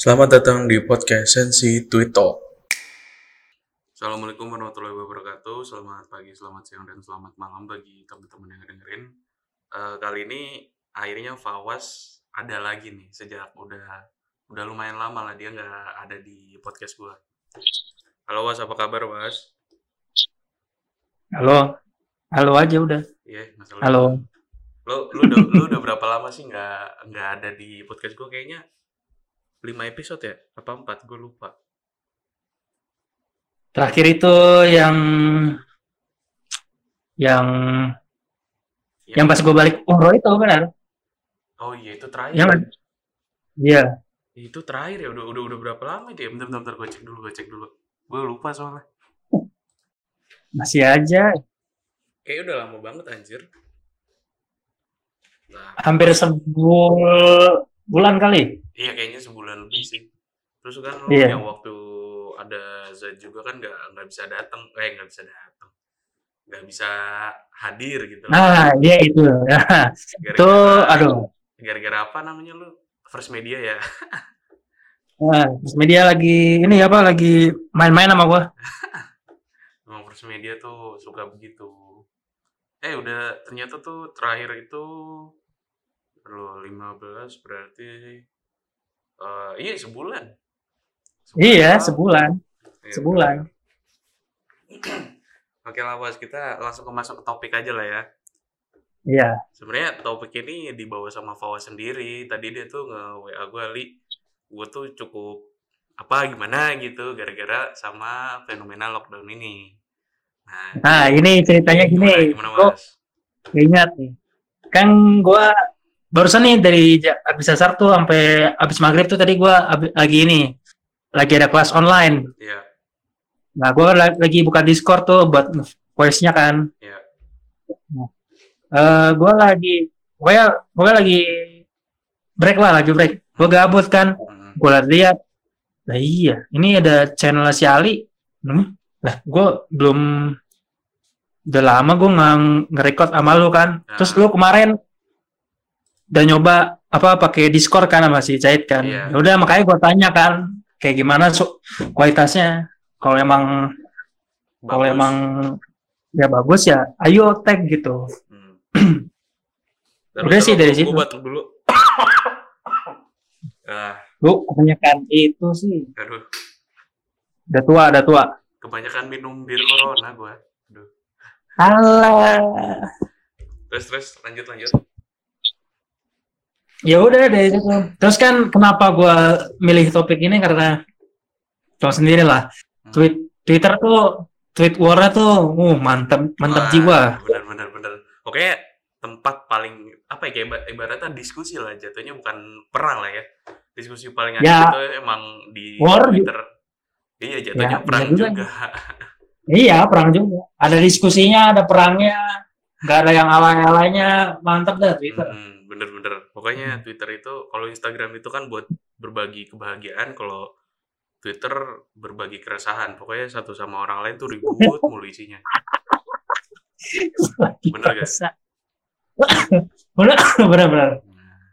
Selamat datang di podcast Sensi Tweet Talk. Assalamualaikum warahmatullahi wabarakatuh. Selamat pagi, selamat siang, dan selamat malam bagi teman-teman yang dengerin. Eh, kali ini akhirnya Fawas ada lagi nih sejak udah udah lumayan lama lah dia nggak ada di podcast gua. Halo Was, apa kabar Was? Halo, halo aja udah. Iya, masalah. Halo. Lo, lu udah, lu udah berapa lama sih nggak nggak ada di podcast gua kayaknya 5 episode ya? Apa 4? Gue lupa. Terakhir itu yang yang Ya. yang pas gue balik umroh itu benar? Oh iya itu terakhir. Yang Iya. Itu terakhir ya udah udah udah berapa lama itu ya? Bentar bentar, bentar gue cek dulu gue cek dulu. Gue lupa soalnya. Masih aja Kayaknya udah lama banget anjir. Nah, hampir sebul bulan kali. iya kayaknya sebulan lebih sih. Terus kan lo Iya. yang waktu ada Z juga kan nggak nggak bisa datang, eh nggak bisa datang, nggak bisa hadir gitu. Nah, iya itu. Ya. Itu aduh. Gara-gara apa namanya lu? First media ya. Nah, terus media lagi ini apa lagi main-main sama gua. Emang first media tuh suka begitu. Eh udah ternyata tuh terakhir itu lo 15 berarti eh iya sebulan. Iya, lalu. sebulan. Iya, sebulan. Oke lah bos, kita langsung ke masuk ke topik aja lah ya. Iya. Sebenarnya topik ini dibawa sama Fawa sendiri. Tadi dia tuh nge WA gue, Li, gue tuh cukup apa gimana gitu gara-gara sama fenomena lockdown ini. Nah, Nah, ini ceritanya gimana, gini. gimana mas? ingat nih. Kan gua barusan nih dari habis asar tuh sampai habis maghrib tuh tadi gua abi- lagi ini lagi ada kelas online. Iya, Nah, gua la- lagi buka Discord tuh buat voice-nya kan. Iya. Nah, eh gua lagi pokoknya pokoknya lagi break lah, lagi break. Gua gabut kan. Hmm. Gua lihat Lah iya, ini ada channel si Ali. Hmm? Lah, gua belum udah lama gua nggak nge-record sama lu kan. Terus Nah. lu kemarin udah nyoba apa pakai Discord kan sama si Cait kan. Iya. Ya Udah makanya gua tanya kan kayak gimana su- kualitasnya. Kalau emang kalau emang ya bagus ya ayo tag gitu. Hmm. Udah sih dari situ. gua batuk dulu. ah, Lu kebanyakan itu sih. aduh, Udah tua, udah tua. kebanyakan minum bir corona gua. Aduh. Alah. Terus terus lanjut lanjut. Ya udah dari situ. Terus kan kenapa gua milih topik ini karena tau sendiri lah. Hmm. Tweet Twitter tuh tweet war tuh uh mantap mantap jiwa. Bener bener bener. Oke, tempat paling apa ya kayak iba- ibaratnya diskusi lah jatuhnya bukan perang lah ya. Diskusi paling asik Ya. itu emang di War Twitter. Iya jatuhnya Ya, perang iya juga. juga. Iya, perang juga. Ada diskusinya, ada perangnya. nggak ada yang alay-alaynya. Mantap dah Twitter. Mm, bener-bener. Pokoknya Twitter itu kalau Instagram itu kan buat berbagi kebahagiaan, kalau Twitter berbagi keresahan. Pokoknya satu sama orang lain tuh ribut mulu isinya. Bener gak? Bisa. bener, bener, bener. Nah.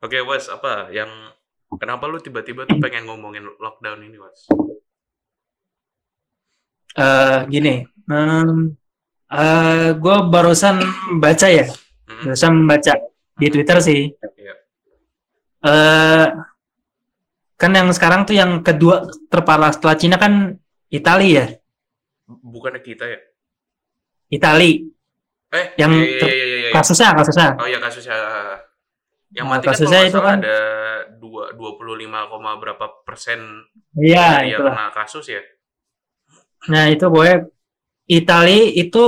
Oke, Was, apa yang kenapa lu tiba-tiba tuh pengen ngomongin lockdown ini, Was? Eh, gini, em, eh, gue barusan baca ya, Mm, barusan baca di Twitter sih. Iya. eh kan yang sekarang tuh yang kedua terparah setelah Cina kan Italia ya, Bukannya kita ya? Itali Eh, Yang iya, iya, iya, iya, iya. kasusnya kasusnya. Oh iya kasusnya. Yang Nah, mati kan kalau kasusnya nggak itu kan- ada dua 25, koma berapa persen Iya itu. kena kasus ya? Nah itu gue Itali itu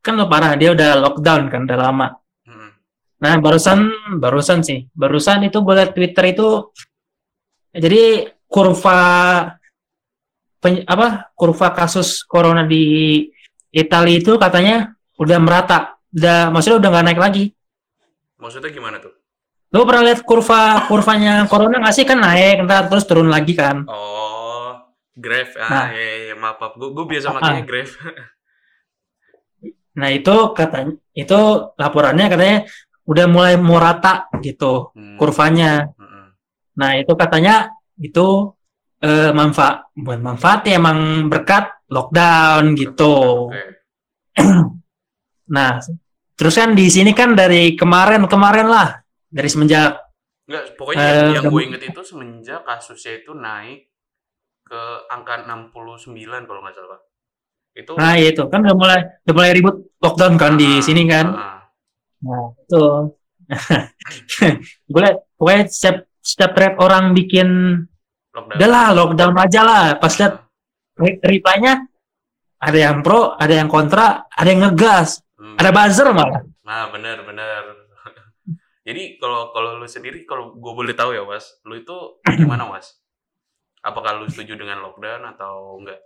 kan lo parah dia udah lockdown kan udah lama. Nah barusan barusan sih barusan itu gue liat Twitter itu jadi kurva pen- apa kurva kasus corona di Italia itu katanya udah merata, udah maksudnya udah nggak naik lagi. Maksudnya gimana tuh? Lo pernah lihat kurva kurvanya corona nggak sih kan naik ntar terus turun lagi kan? Oh, Grave. Ah, Nah. iya, iya, maaf, maaf. Gue gue biasa Ah. makanya Grave. Nah itu katanya itu laporannya katanya udah mulai mau rata gitu Hmm, kurvanya. mm-mm. Nah itu katanya itu eh, manfaat bukan manfaat ya emang berkat lockdown gitu. Oke. Nah, terus kan di sini kan dari kemarin-kemarin lah, dari semenjak Enggak, pokoknya Eh, yang, yang gue inget itu semenjak kasusnya itu naik ke angka 69 kalau nggak salah. Itu nah ya itu kan udah mulai udah mulai ribut lockdown kan di Ah, sini kan. ah, Nah, itu. Boleh pokoknya setiap setiap rap orang bikin lockdown. udah lah lockdown aja lah. Pas lihat re- reply-nya ada yang pro, ada yang kontra, ada yang ngegas, hmm. ada buzzer malah. Nah, benar benar. Jadi kalau kalau lu sendiri kalau gue boleh tahu ya, Mas, lu itu gimana, Mas? Apakah lu setuju dengan lockdown atau enggak?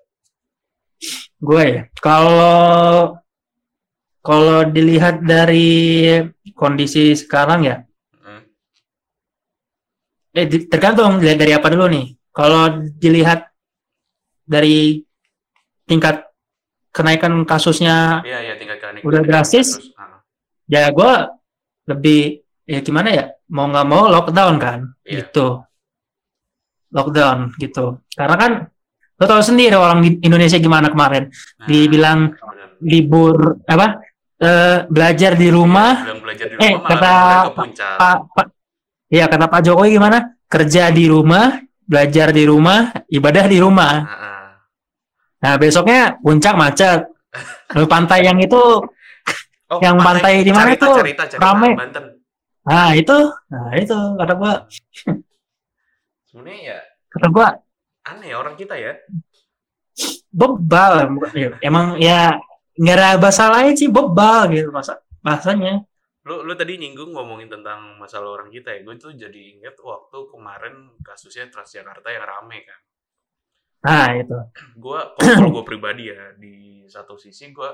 Gue ya, kalau kalau dilihat dari kondisi sekarang ya, Hmm. eh tergantung dilihat dari apa dulu nih. Kalau dilihat dari tingkat kenaikan kasusnya, Iya, iya tingkat keanekaragaman Udah drastis? kasus. Ah, ya gue lebih ya gimana ya, mau nggak mau lockdown kan, Iya. gitu. Lockdown gitu. Karena kan lo tahu sendiri orang di Indonesia gimana kemarin, nah, dibilang libur apa eh, belajar di rumah Bilang belajar di Eh, rumah kata. Pak, Pak, ya kata Pak Jokowi gimana? Kerja di rumah, belajar di rumah, ibadah di rumah. Ah, ah. Nah besoknya puncak macet. Lalu pantai yang itu, Oh, Yang pantai di mana? Carita, Carita, Rame. Banten. nah itu, nah itu kata gua, Sebenarnya ya kata gua aneh ya orang kita ya. bebal. Emang ya nggak ada bahasa lain sih bebal gitu masa bahasanya. Lu, lu tadi nyinggung ngomongin tentang masalah orang kita ya. Gue tuh jadi inget waktu kemarin kasusnya Transjakarta yang rame kan. Nah itu. gue kalau gue pribadi ya di satu sisi gue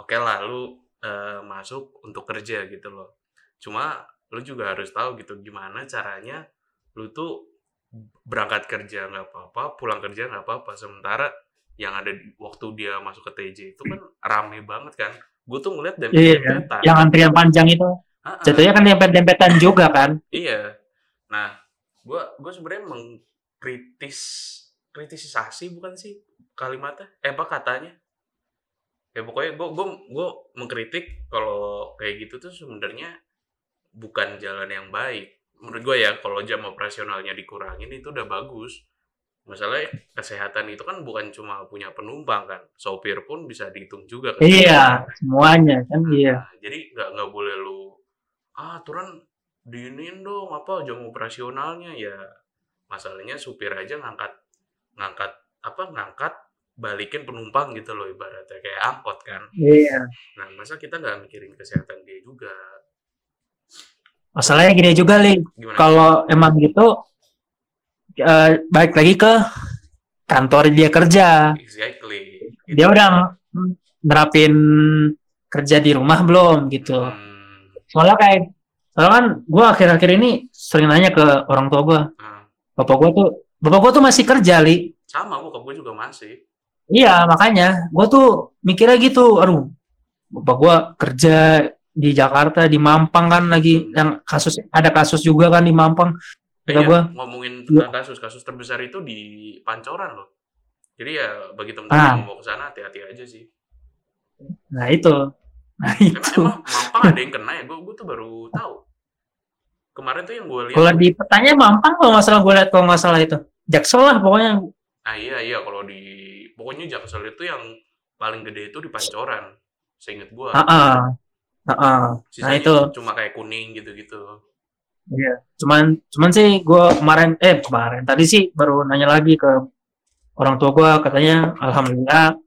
oke lah lu eh, masuk untuk kerja gitu loh cuma lu juga harus tahu gitu gimana caranya lu tuh berangkat kerja nggak apa-apa pulang kerja nggak apa-apa sementara yang ada waktu dia masuk ke TJ itu kan rame banget kan gue tuh ngeliat Iya, dempet-dempetan Yang antrian panjang itu, ah. jatuhnya kan dempet-dempetan juga kan. Iya. Nah, gua gua sebenarnya mengkritis kritisisasi bukan sih kalimatnya? Eh apa katanya? Ya pokoknya gua gua gua mengkritik kalau kayak gitu tuh sebenarnya bukan jalan yang baik. Menurut gua ya kalau jam operasionalnya dikurangin itu udah bagus. Masalahnya kesehatan itu kan bukan cuma punya penumpang kan, sopir pun bisa dihitung juga. kan. Iya, semuanya kan iya. Nah, jadi nggak nggak boleh lu ah aturan diinin dong apa jam operasionalnya ya masalahnya supir aja ngangkat ngangkat apa ngangkat balikin penumpang gitu loh ibaratnya kayak angkot kan Iya. nah masa kita nggak mikirin kesehatan dia juga Masalahnya gini juga, Li. Kalau emang gitu, eh, balik lagi ke kantor dia kerja. exactly Dia udah nerapin kerja di rumah belum gitu. Hmm, Soalnya kayak, soalnya kan gue akhir-akhir ini sering nanya ke orang tua gue. ah. Bapak gue tuh, bapak gue tuh masih kerja, Li. sama bokap gue juga masih Iya, makanya gue tuh mikirnya gitu. Aduh, bapak gue kerja di Jakarta, di Mampang kan lagi yang kasus ada kasus juga kan di Mampang. Iya, gua, ngomongin tentang kasus kasus terbesar itu di Pancoran loh jadi ya bagi teman-teman Ah. yang mau ke sana hati-hati aja sih nah itu, nah Emang, itu. emang Mampang ada yang kena ya? Gue gue tuh baru tahu. Kemarin tuh yang gue lihat. Kalau di petanya Mampang kalau nggak salah gue lihat kalau nggak salah itu. Jaksel lah pokoknya. Ah iya iya kalau di pokoknya Jaksel itu yang paling gede itu di Pancoran. Seinget gue. Ah, ah. Ah, ah. Nah itu, cuma kayak kuning gitu-gitu. Iya. Cuman, cuman sih gue kemarin, eh kemarin tadi sih baru nanya lagi ke orang tua gue katanya, alhamdulillah,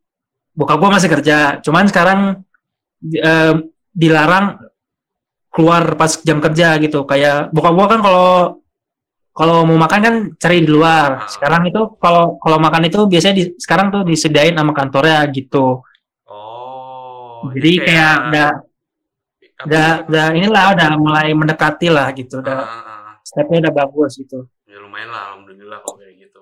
buka gue masih kerja. Cuman sekarang eh, dilarang keluar pas jam kerja gitu. Kayak buka gue kan kalau kalau mau makan kan cari di luar. Ah. Sekarang itu kalau kalau makan itu biasanya di, sekarang tuh disediain sama kantornya gitu. Oh. Jadi kayak udah apa udah udah inilah udah mulai mendekati lah gitu. Ah, Udah ah, ah. stepnya udah bagus gitu. Ya lumayan lah alhamdulillah kalau kayak gitu.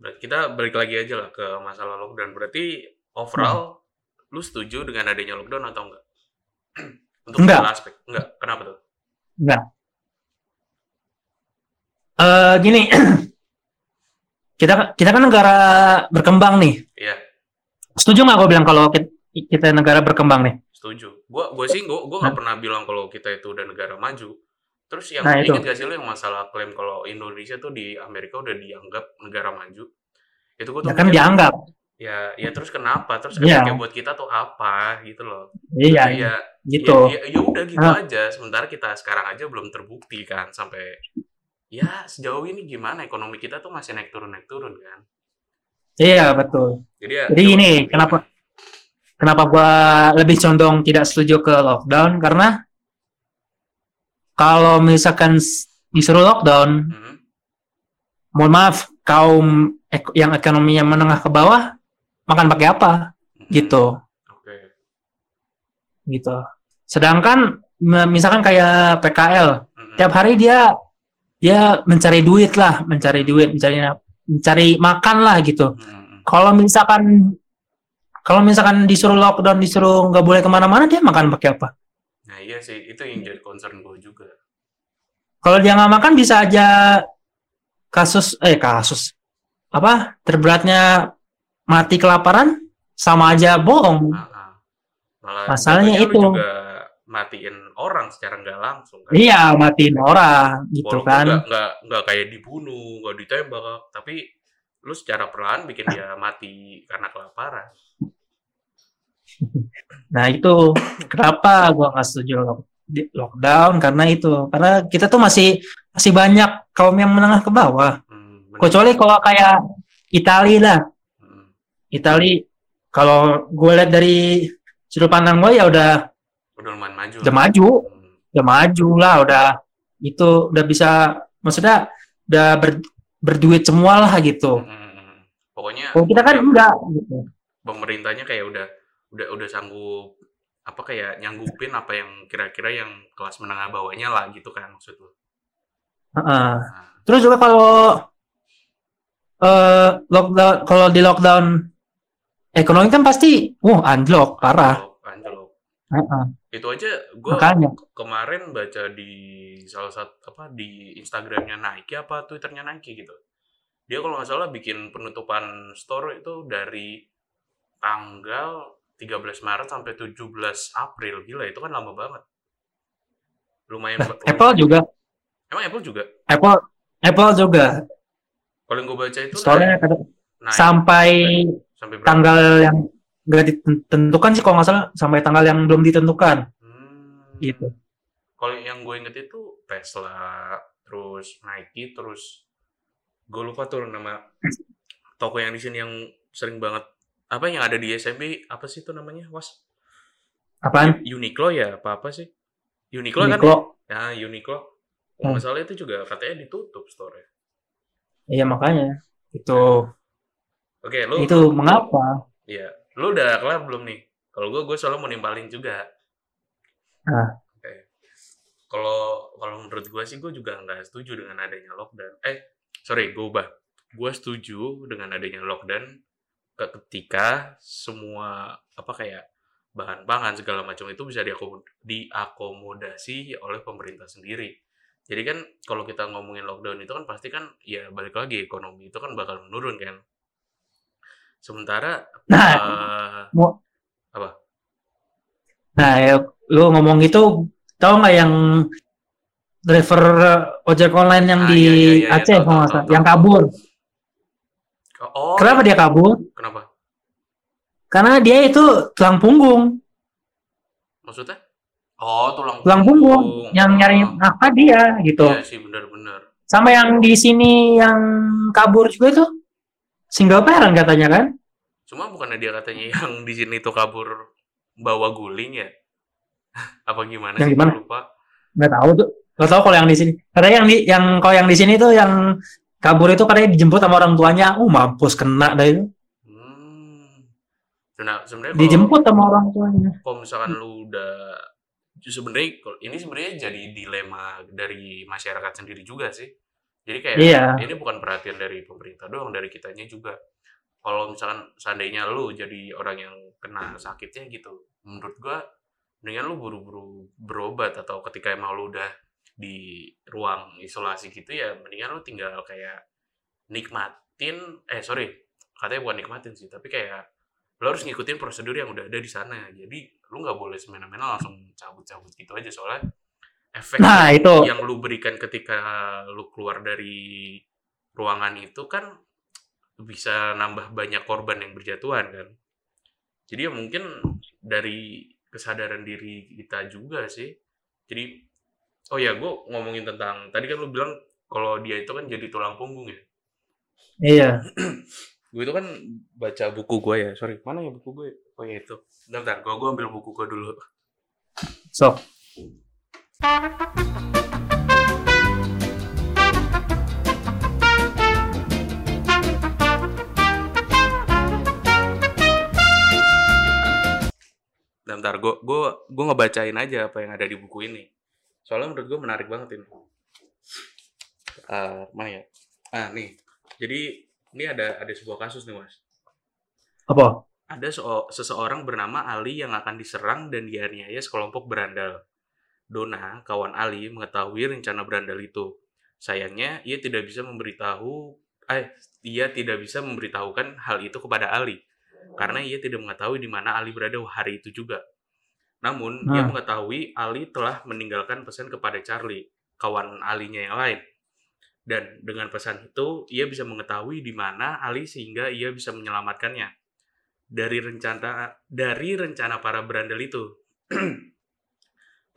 Berarti kita balik lagi aja lah ke masalah lockdown. Berarti overall Hmm. lu setuju dengan adanya lockdown atau enggak? Untuk Enggak. aspek. Enggak. Kenapa tuh? Enggak. eh gini, kita kita kan negara berkembang nih. Iya, Setuju nggak gue bilang kalau kita, kita negara berkembang nih? Setuju. Gua gua sih gua gua nggak pernah bilang kalau kita itu udah negara maju. Terus yang Nah, ingat gak sih lo yang masalah klaim kalau Indonesia tuh di Amerika udah dianggap negara maju? Itu gua tuh Ya kan dianggap. ya ya terus kenapa? Terus Iya. efeknya buat kita tuh apa gitu loh. Iya, ya, gitu. Ya, ya, ya udah gitu Ah. aja. Sementara kita sekarang aja belum terbukti kan sampai ya sejauh ini gimana ekonomi kita tuh masih naik turun naik turun kan. Iya, betul. Jadi ya Jadi coba- ini, kenapa kenapa gua lebih condong tidak setuju ke lockdown karena kalau misalkan disuruh lockdown, Mhm. mohon maaf, kaum ek- yang ekonominya menengah ke bawah makan pakai apa Mhm. gitu, Oke. gitu. Sedangkan misalkan kayak PKL, Mhm. tiap hari dia dia mencari duit lah, mencari duit, mencari mencari makan lah gitu. Mhm. Kalau misalkan kalau misalkan disuruh lockdown, disuruh nggak boleh ke mana-mana, dia makan pakai apa? Nah iya sih itu yang jadi concern gue juga. Kalau dia nggak makan bisa aja kasus eh kasus apa terberatnya mati kelaparan sama aja bohong. Ah, ah. Malah Masalahnya itu. juga matiin orang secara nggak langsung kan. Iya matiin orang gitu Walaupun kan. nggak nggak kayak dibunuh, nggak ditembak, tapi lu secara perlahan bikin dia mati karena kelaparan. Nah itu kenapa gua nggak setuju lockdown karena itu karena kita tuh masih masih banyak kaum yang menengah ke bawah. Hmm, bener. Kecuali kalau kayak Italia lah, Hmm, Italia kalau gue lihat dari sudut pandang gue ya udah udah lumayan maju. udah maju, Hmm, udah maju lah, udah itu udah bisa maksudnya udah ber- berduit semua lah gitu. hmm, hmm, hmm. Pokoknya Kalau kita kan enggak gitu. pemerintahnya kayak udah udah udah sanggup apa kayak nyanggupin apa yang kira-kira yang kelas menengah bawahnya lah gitu kan maksud lu. Heeh. Nah, Terus juga kalau eh lockdown kalau di lockdown ekonomi kan pasti wah anjlok parah. Heeh. Itu aja gue kemarin baca di salah satu apa di Instagramnya Nike apa Twitternya Nike gitu. Dia kalau nggak salah bikin penutupan store itu dari tanggal 13 Maret sampai 17 April. Gila itu kan lama banget. Lumayan. ba- Apple juga Emang Apple juga? Apple Apple juga Kalau yang gue baca itu kata- naik sampai sampai berapa? tanggal yang nggak ditentukan sih kalau nggak salah sampai tanggal yang belum ditentukan Hmm. gitu. Kalau yang gue inget itu Tesla, terus Nike, terus gue lupa tuh nama toko yang di sini yang sering banget apa yang ada di SMB apa sih itu namanya was Apaan? Uniqlo ya apa apa sih Uniqlo, kan Uniqlo. ya Uniqlo kalau Hmm. itu juga katanya ditutup store Iya makanya itu oke lu itu mengapa? Iya, lu udah kelar belum nih? Kalau gue, gue selalu mau nimpalin juga. Ah. Oke. Kalau kalau menurut gue sih, gue juga nggak setuju dengan adanya lockdown. Eh, sorry, gue ubah. Gue setuju dengan adanya lockdown ke- ketika semua apa kayak bahan pangan segala macam itu bisa diakom- diakomodasi oleh pemerintah sendiri. Jadi kan kalau kita ngomongin lockdown itu kan pasti kan ya balik lagi ekonomi itu kan bakal menurun kan. Sementara Nah, eh, mau- apa? Nah, ya, lu ngomong gitu, tahu nggak yang driver ojek online yang Ah, di iya, iya, iya, Aceh, tahu, kalau nggak tahu, salah, tahu, yang kabur? Oh, Kenapa dia kabur? Kenapa? Karena dia itu tulang punggung, Maksudnya? Oh, tulang tulang punggung, yang nyari nafkah dia gitu. Iya sih, benar-benar. Sama yang di sini yang kabur juga itu single parent katanya kan? Cuma bukannya dia katanya yang di sini tuh kabur bawa guling ya? Apa gimana Yang sih? gimana? Lupa. Nggak tahu tuh, nggak tahu kalau yang di sini. Katanya yang di yang kalau yang di sini tuh yang kabur itu katanya dijemput sama orang tuanya, uh mampus kena dah itu. Hmm. Nah, sebenarnya Dijemput sama orang tuanya. kalau misalkan lu udah sebenarnya kalau- ini sebenarnya jadi dilema dari masyarakat sendiri juga sih. Jadi kayak Iya. ini bukan perhatian dari pemerintah doang, dari kitanya juga. Kalau misalkan seandainya lu jadi orang yang kena sakitnya gitu, menurut gua mendingan lu buru-buru berobat atau ketika emang lu udah di ruang isolasi gitu ya mendingan lu tinggal kayak nikmatin eh sorry katanya bukan nikmatin sih tapi kayak lo harus ngikutin prosedur yang udah ada di sana jadi lu nggak boleh semena-mena langsung cabut-cabut gitu aja soalnya efek Nah, itu. yang lu berikan ketika lu keluar dari ruangan itu kan bisa nambah banyak korban yang berjatuhan kan? Jadi ya mungkin dari kesadaran diri kita juga sih. Jadi oh ya gue ngomongin tentang tadi kan lu bilang kalau dia itu kan jadi tulang punggung ya? Iya. gue itu kan baca buku gue ya. Sorry mana ya buku gue oh ya itu. Bentar, bentar. Gue gue ambil buku gue dulu. So. Bentar, gue gue gue ngebacain aja apa yang ada di buku ini. Soalnya menurut gue menarik banget ini. Ah, mana ya? Ah nih. Jadi ini ada ada sebuah kasus nih mas. Apa? ada seo- seseorang bernama Ali yang akan diserang dan dianiaya sekelompok berandal. Dona, kawan Ali, mengetahui rencana berandal itu. Sayangnya, ia tidak bisa memberitahu, eh, ia tidak bisa memberitahukan hal itu kepada Ali, karena ia tidak mengetahui di mana Ali berada hari itu juga. Namun, ia Hmm. mengetahui Ali telah meninggalkan pesan kepada Charlie, kawan Alinya yang lain. Dan dengan pesan itu, ia bisa mengetahui di mana Ali sehingga ia bisa menyelamatkannya dari rencana dari rencana para berandal itu.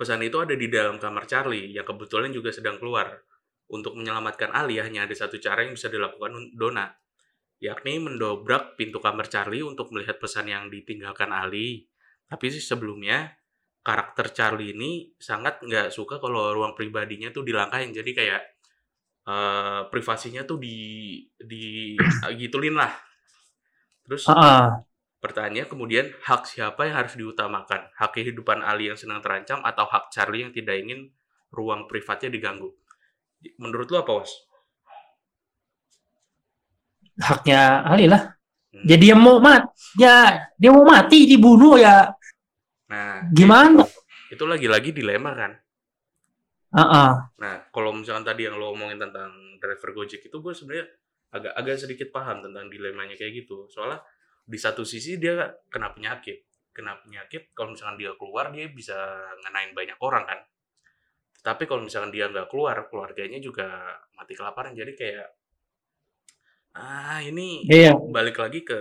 Pesan itu ada di dalam kamar Charlie yang kebetulan juga sedang keluar. Untuk menyelamatkan Ali hanya ada satu cara yang bisa dilakukan Donna, yakni mendobrak pintu kamar Charlie untuk melihat pesan yang ditinggalkan Ali. Tapi sih sebelumnya karakter Charlie ini sangat nggak suka kalau ruang pribadinya tuh dilangkahin. Jadi kayak eh, privasinya tuh di di gituin lah. Terus Ah, Pertanyaannya kemudian hak siapa yang harus diutamakan? Hak kehidupan Ali yang sedang terancam atau hak Charlie yang tidak ingin ruang privatnya diganggu? Menurut lo apa, Was? haknya Ali lah. Hmm. Jadi dia mau mat, ya dia mau mati dibunuh ya Nah, gimana? itu lagi-lagi dilema kan? Ah, ah. Nah, kalau misalkan tadi yang lo omongin tentang driver Gojek itu gue sebenarnya agak agak sedikit paham tentang dilemanya kayak gitu. Soalnya di satu sisi dia kena penyakit. Kena penyakit kalau misalkan dia keluar dia bisa ngenain banyak orang kan. Tapi kalau misalkan dia nggak keluar, keluarganya juga mati kelaparan. Jadi kayak ah ini Iya. balik lagi ke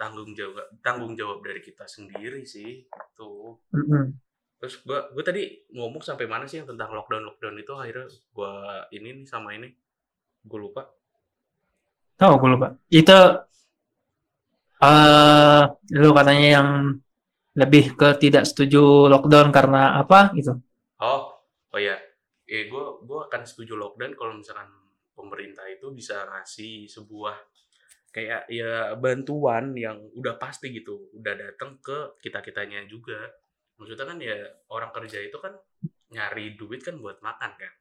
tanggung jawab tanggung jawab dari kita sendiri sih. Tuh. Mm-mm. Terus gua gua tadi ngomong sampai mana sih yang tentang lockdown lockdown itu akhirnya gua ini nih sama ini gue lupa. Tahu gue lupa. Itu eh lu katanya yang lebih ke tidak setuju lockdown karena apa gitu. Oh oh ya, eh gue gua akan setuju lockdown kalau misalkan pemerintah itu bisa ngasih sebuah kayak ya bantuan yang udah pasti gitu, udah datang ke kita kitanya juga. Maksudnya kan ya orang kerja itu kan nyari duit kan buat makan kan.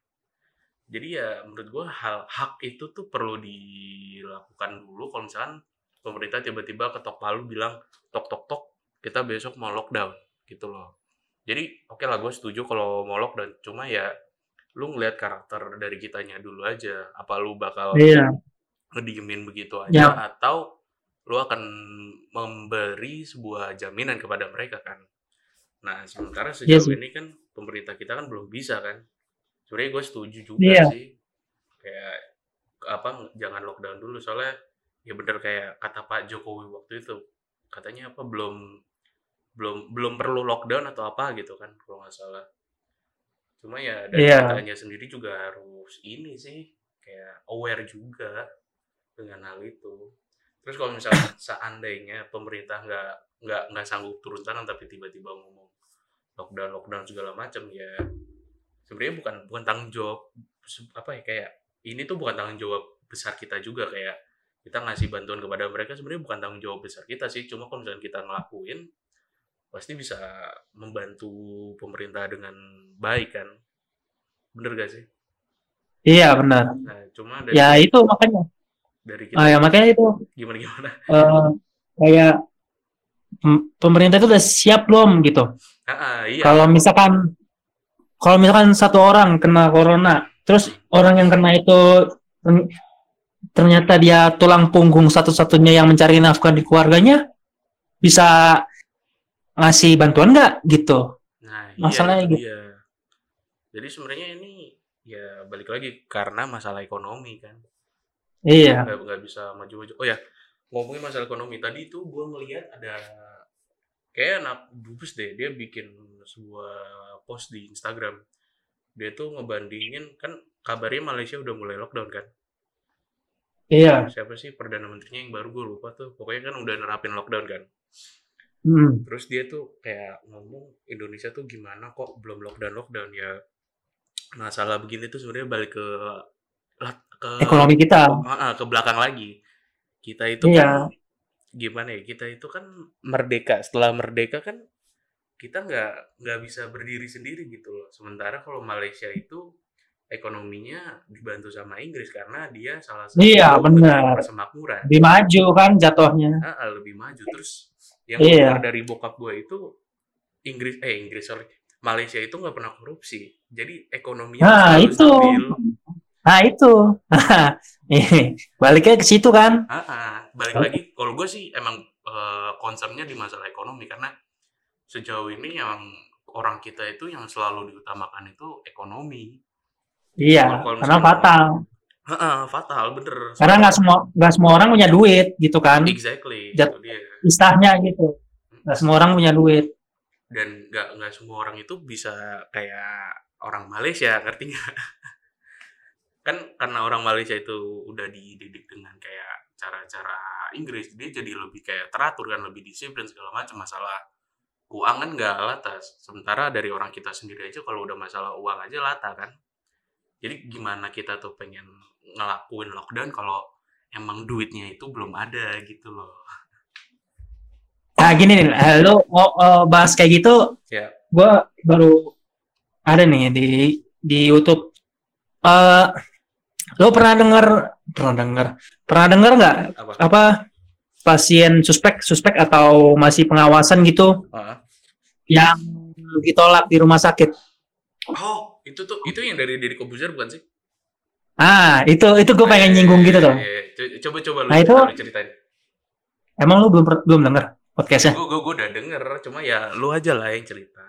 Jadi ya menurut gue hal hak itu tuh perlu dilakukan dulu kalau misalkan pemerintah tiba-tiba ketok palu bilang tok tok tok kita besok mau lockdown gitu loh. Jadi oke lah gue setuju kalau mau lockdown cuma ya lu ngeliat karakter dari kitanya dulu aja apa lu bakal Iya. ngediemin begitu aja Ya. atau lu akan memberi sebuah jaminan kepada mereka kan. Nah, sementara Iya sejauh sih. ini kan pemerintah kita kan belum bisa kan. Sebenarnya gue setuju juga Iya. sih. Kayak apa jangan lockdown dulu soalnya ya bener kayak kata Pak Jokowi waktu itu. Katanya apa belum belum belum perlu lockdown atau apa gitu kan kalau nggak salah. Cuma ya dari Iya. kitanya sendiri juga harus ini sih kayak aware juga dengan hal itu. Terus kalau misalnya seandainya pemerintah nggak nggak nggak sanggup turun tangan tapi tiba-tiba ngomong lockdown lockdown segala macam ya sebenarnya bukan bukan tanggung jawab apa ya kayak ini tuh bukan tanggung jawab besar kita juga kayak kita ngasih bantuan kepada mereka sebenarnya bukan tanggung jawab besar kita sih cuma kalau misalnya kita ngelakuin pasti bisa membantu pemerintah dengan baik kan bener gak sih Iya benar. nah cuma dari Ya itu makanya. dari kita Ah, ya makanya itu gimana gimana eh, kayak pemerintah itu udah siap belum gitu. ah, ah, iya Kalau misalkan kalau misalkan satu orang kena corona, terus orang yang kena itu ternyata dia tulang punggung satu-satunya yang mencari nafkah di keluarganya, bisa ngasih bantuan nggak gitu? Nah, Masalahnya iya itu gitu. dia. Jadi sebenarnya ini ya balik lagi karena masalah ekonomi kan. Iya. Nggak, nggak bisa maju-maju. Oh ya, ngomongin masalah ekonomi. Tadi itu gue ngelihat ada kayak anak bubus deh. Dia bikin sebuah post di Instagram. Dia tuh ngebandingin kan kabarnya Malaysia udah mulai lockdown kan. Iya. Siapa sih perdana menterinya yang baru gue lupa tuh. Pokoknya kan udah nerapin lockdown kan. Hmm. Terus dia tuh kayak ngomong Indonesia tuh gimana kok belum lockdown lockdown ya. Masalah begini tuh sebenarnya balik ke ke Ekonomi kita. Ah, ke belakang lagi. Kita itu Iya. kan gimana ya? Kita itu kan merdeka. Setelah merdeka kan kita nggak nggak bisa berdiri sendiri gitu loh. Sementara kalau Malaysia itu ekonominya dibantu sama Inggris karena dia salah satu Iya, benar. persemakmuran. Lebih maju kan jatuhnya. Ah, ah, lebih maju. Terus yang Iya. keluar dari bokap gue itu Inggris eh Inggris sorry Malaysia itu nggak pernah korupsi. Jadi ekonominya Nah, selalu itu. stabil. Nah, itu. Nih, Baliknya ke situ kan. Ah, ah. balik lagi kalau gue sih emang eh, concernnya di masalah ekonomi karena sejauh ini yang orang kita itu yang selalu diutamakan itu ekonomi. Iya, Kalau karena fatal. Ah, ah, fatal bener. Karena nggak semua nggak semua orang punya duit gitu kan. exactly Jat-. Istilahnya gitu. Nggak semua orang punya duit. Dan nggak nggak semua orang itu bisa kayak orang Malaysia ngerti nggak? kan karena orang Malaysia itu udah dididik dengan kayak cara-cara Inggris dia jadi lebih kayak teratur kan lebih disiplin segala macam masalah keuangan nggak latas sementara dari orang kita sendiri aja kalau udah masalah uang aja lata kan jadi gimana kita tuh pengen ngelakuin lockdown kalau emang duitnya itu belum ada gitu loh Nah gini nih, eh, lu mau eh, bahas kayak gitu, Ya. gue baru ada nih di di YouTube. Eh, lu pernah denger, pernah denger, pernah denger nggak apa apa pasien suspek, suspek atau masih pengawasan gitu Ah. yang ditolak di rumah sakit? Oh itu tuh itu yang dari dari Kobuzer bukan sih Ah, itu itu gue pengen Eh, nyinggung gitu tuh. co- Coba coba lu, Nah, itu- lu ceritain. Emang lu belum belum denger podcastnya? Gue gue udah denger, cuma ya lu aja lah yang cerita.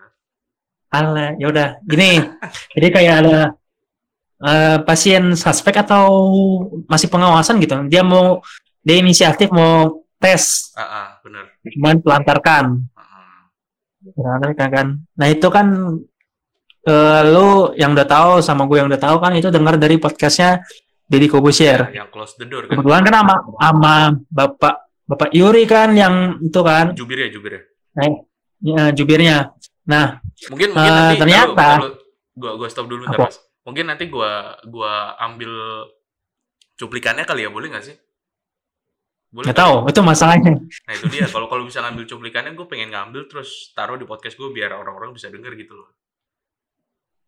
Alah, ya udah. Gini, jadi kayak ada eh, pasien suspek atau masih pengawasan gitu. Dia mau dia inisiatif mau tes, Ah, ah bener. cuman pelantarkan. Pelantarkan kan. Nah itu kan eh, lu yang udah tahu sama gue yang udah tahu kan itu dengar dari podcastnya Deddy Kobusier. Yang close the door kan. Kebetulan kan sama sama bapak bapak Yuri kan yang itu kan Jubir ya jubir ya. ya, jubirnya. Nah Mungkin mungkin Eh, nanti ternyata- gua gua stop dulu bentar? Mas. Mungkin nanti gua gua ambil cuplikannya kali ya, boleh nggak sih? Boleh. nggak kali tahu ya? itu masalahnya. Nah, itu dia. Kalau kalau bisa ngambil cuplikannya, gue pengen ngambil terus taruh di podcast gue biar orang-orang bisa denger gitu loh.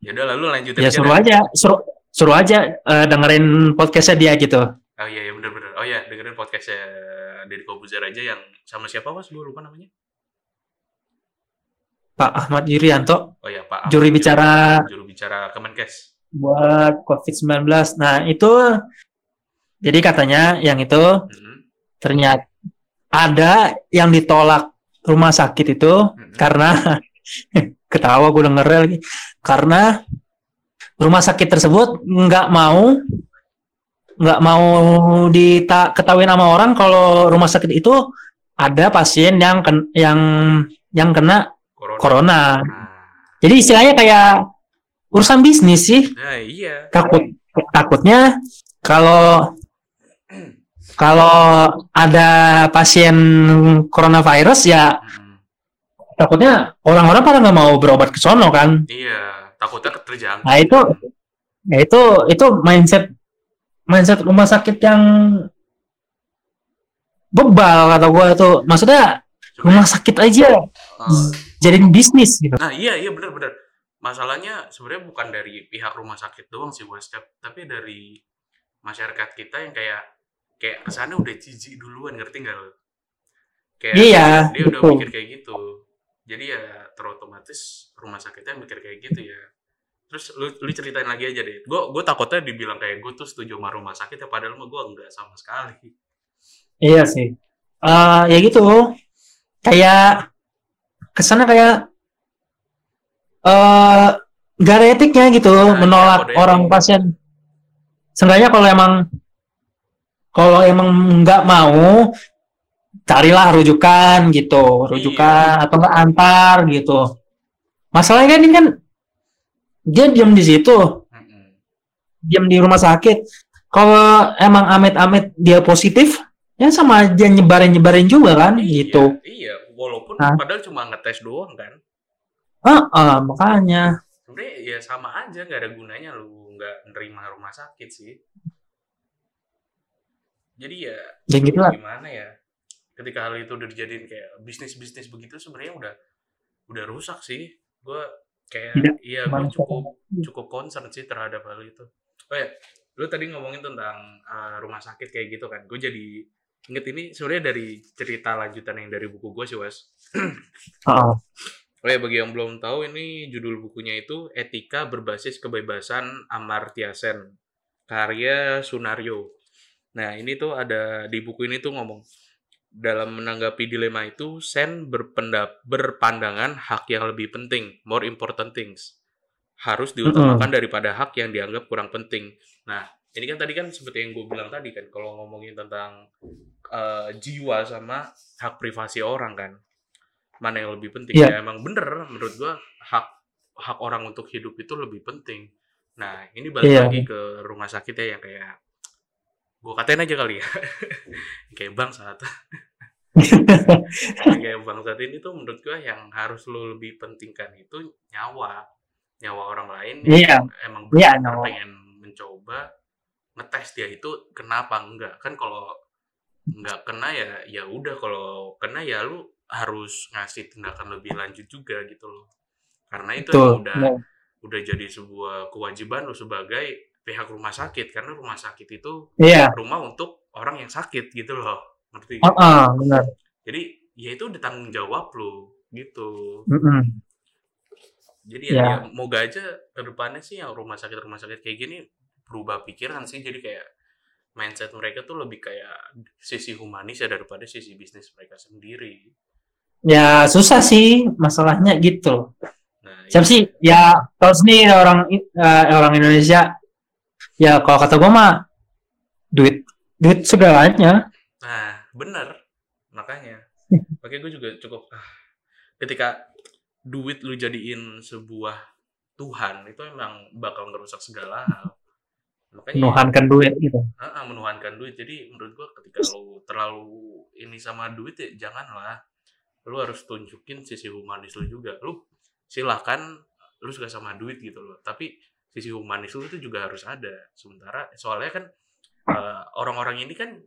Ya udah lalu lanjutin Ya aja suruh aja, suruh suruh aja eh, dengerin podcastnya dia gitu. Oh iya, iya bener-bener. Oh iya, dengerin podcastnya dari Kobuzer aja yang sama siapa mas? Gue lupa namanya. Pak Ahmad Yuryanto Oh iya, Pak. Ahmad, bicara- Juru bicara Kemenkes. buat COVID-19. Nah, itu jadi katanya yang itu Mhm, ternyata ada yang ditolak rumah sakit itu mhm. karena ketawa gue denger lagi karena rumah sakit tersebut nggak mau nggak mau dita ketahuin sama orang kalau rumah sakit itu ada pasien yang ken- yang yang kena Corona. corona. Nah, Jadi istilahnya kayak urusan bisnis sih. nah, iya. Takut takutnya kalau kalau ada pasien coronavirus ya. Takutnya orang-orang pada nggak mau berobat ke sono kan. Iya, takutnya terjangkit. Nah itu ya itu itu mindset mindset rumah sakit yang bebal kata gue tuh. Maksudnya Sebenarnya, rumah sakit aja eh, jadiin bisnis gitu. Nah iya iya benar-benar. Masalahnya sebenarnya bukan dari pihak rumah sakit doang sih Tap. tapi dari masyarakat kita yang kayak kayak ke sana udah jijik duluan ngerti nggak lo? Kayak Iya, dia udah betul. mikir kayak gitu. Jadi ya terotomatis rumah sakitnya mikir kayak gitu ya. terus lu lu ceritain lagi aja deh gue gue takutnya dibilang kayak gue tuh setuju sama rumah sakit ya padahal mah gue enggak sama sekali Iya sih. Eh ya gitu. Kayak ke sana kayak eh gak ada etiknya gitu Nah, menolak iya, kode orang etik. pasien. Sebenarnya kalau emang kalau emang nggak mau carilah rujukan gitu, rujukan atau nggak antar gitu. Masalahnya kan ini kan dia diam di situ, diam di rumah sakit. Kalau emang amit-amit dia positif, ya sama aja nyebarin-nyebarin juga kan, Iya, gitu. iya walaupun Hah? padahal cuma ngetes doang kan Ah, ah, makanya. sebenarnya ya sama aja nggak ada gunanya lu nggak nerima rumah sakit sih jadi ya Ya gitu lah. gimana ya ketika hal itu udah dijadiin kayak bisnis bisnis begitu sebenarnya udah udah rusak sih. Gue kayak Tidak iya gue cukup cukup concern sih terhadap hal itu. Oh ya lu tadi ngomongin tentang uh, rumah sakit kayak gitu kan. Gue jadi inget ini sebenarnya dari cerita lanjutan yang dari buku gue sih was Ah, Oh ya, bagi yang belum tahu, ini judul bukunya itu Etika Berbasis Kebebasan Amartya Sen, karya Sunario. Nah, ini tuh ada di buku ini tuh ngomong, dalam menanggapi dilema itu, Sen berpendap, berpandangan hak yang lebih penting, more important things, harus diutamakan daripada hak yang dianggap kurang penting. Nah, ini kan tadi kan seperti yang gue bilang tadi kan, kalau ngomongin tentang eh, jiwa sama hak privasi orang kan, mana yang lebih penting Iya. ya emang bener menurut gua hak hak orang untuk hidup itu lebih penting nah ini balik Iya. lagi ke rumah sakit ya yang kayak gua katain aja kali ya kayak bang saat kayak bang saat ini tuh menurut gua yang harus lo lebih pentingkan itu nyawa nyawa orang lain Iya. yang emang Iya, benar nyawa. pengen mencoba ngetes dia itu kenapa enggak kan kalau nggak kena ya ya udah kalau kena ya lu harus ngasih tindakan lebih lanjut juga gitu loh karena itu Betul. udah Ya. udah jadi sebuah kewajiban lu sebagai pihak rumah sakit karena rumah sakit itu Iya. rumah untuk orang yang sakit gitu loh ngerti nggak? ah, benar. jadi ya itu udah tanggung jawab lu gitu Mm-mm. jadi ya, Ya. ya moga aja ke depannya sih yang rumah sakit rumah sakit kayak gini berubah pikiran sih jadi kayak mindset mereka tuh lebih kayak sisi humanis ya daripada sisi bisnis mereka sendiri Ya susah sih masalahnya gitu. nah Siapa sih? Ya kalau sendiri orang eh, orang Indonesia ya kalau kata gua mah duit duit segalanya. Nah, bener. Makanya. Makanya gue juga cukup ah, ketika duit lu jadiin sebuah Tuhan, itu emang bakal ngerusak segala hal. Makanya Menuhankan duit gitu. ah, ah, menuhankan duit. Jadi menurut gue ketika lu terlalu ini sama duit ya janganlah. Lu harus tunjukin sisi humanis lu juga. Lu silahkan lu suka sama duit gitu loh. Tapi sisi humanis lu itu juga harus ada. Sementara soalnya kan eh, orang-orang ini kan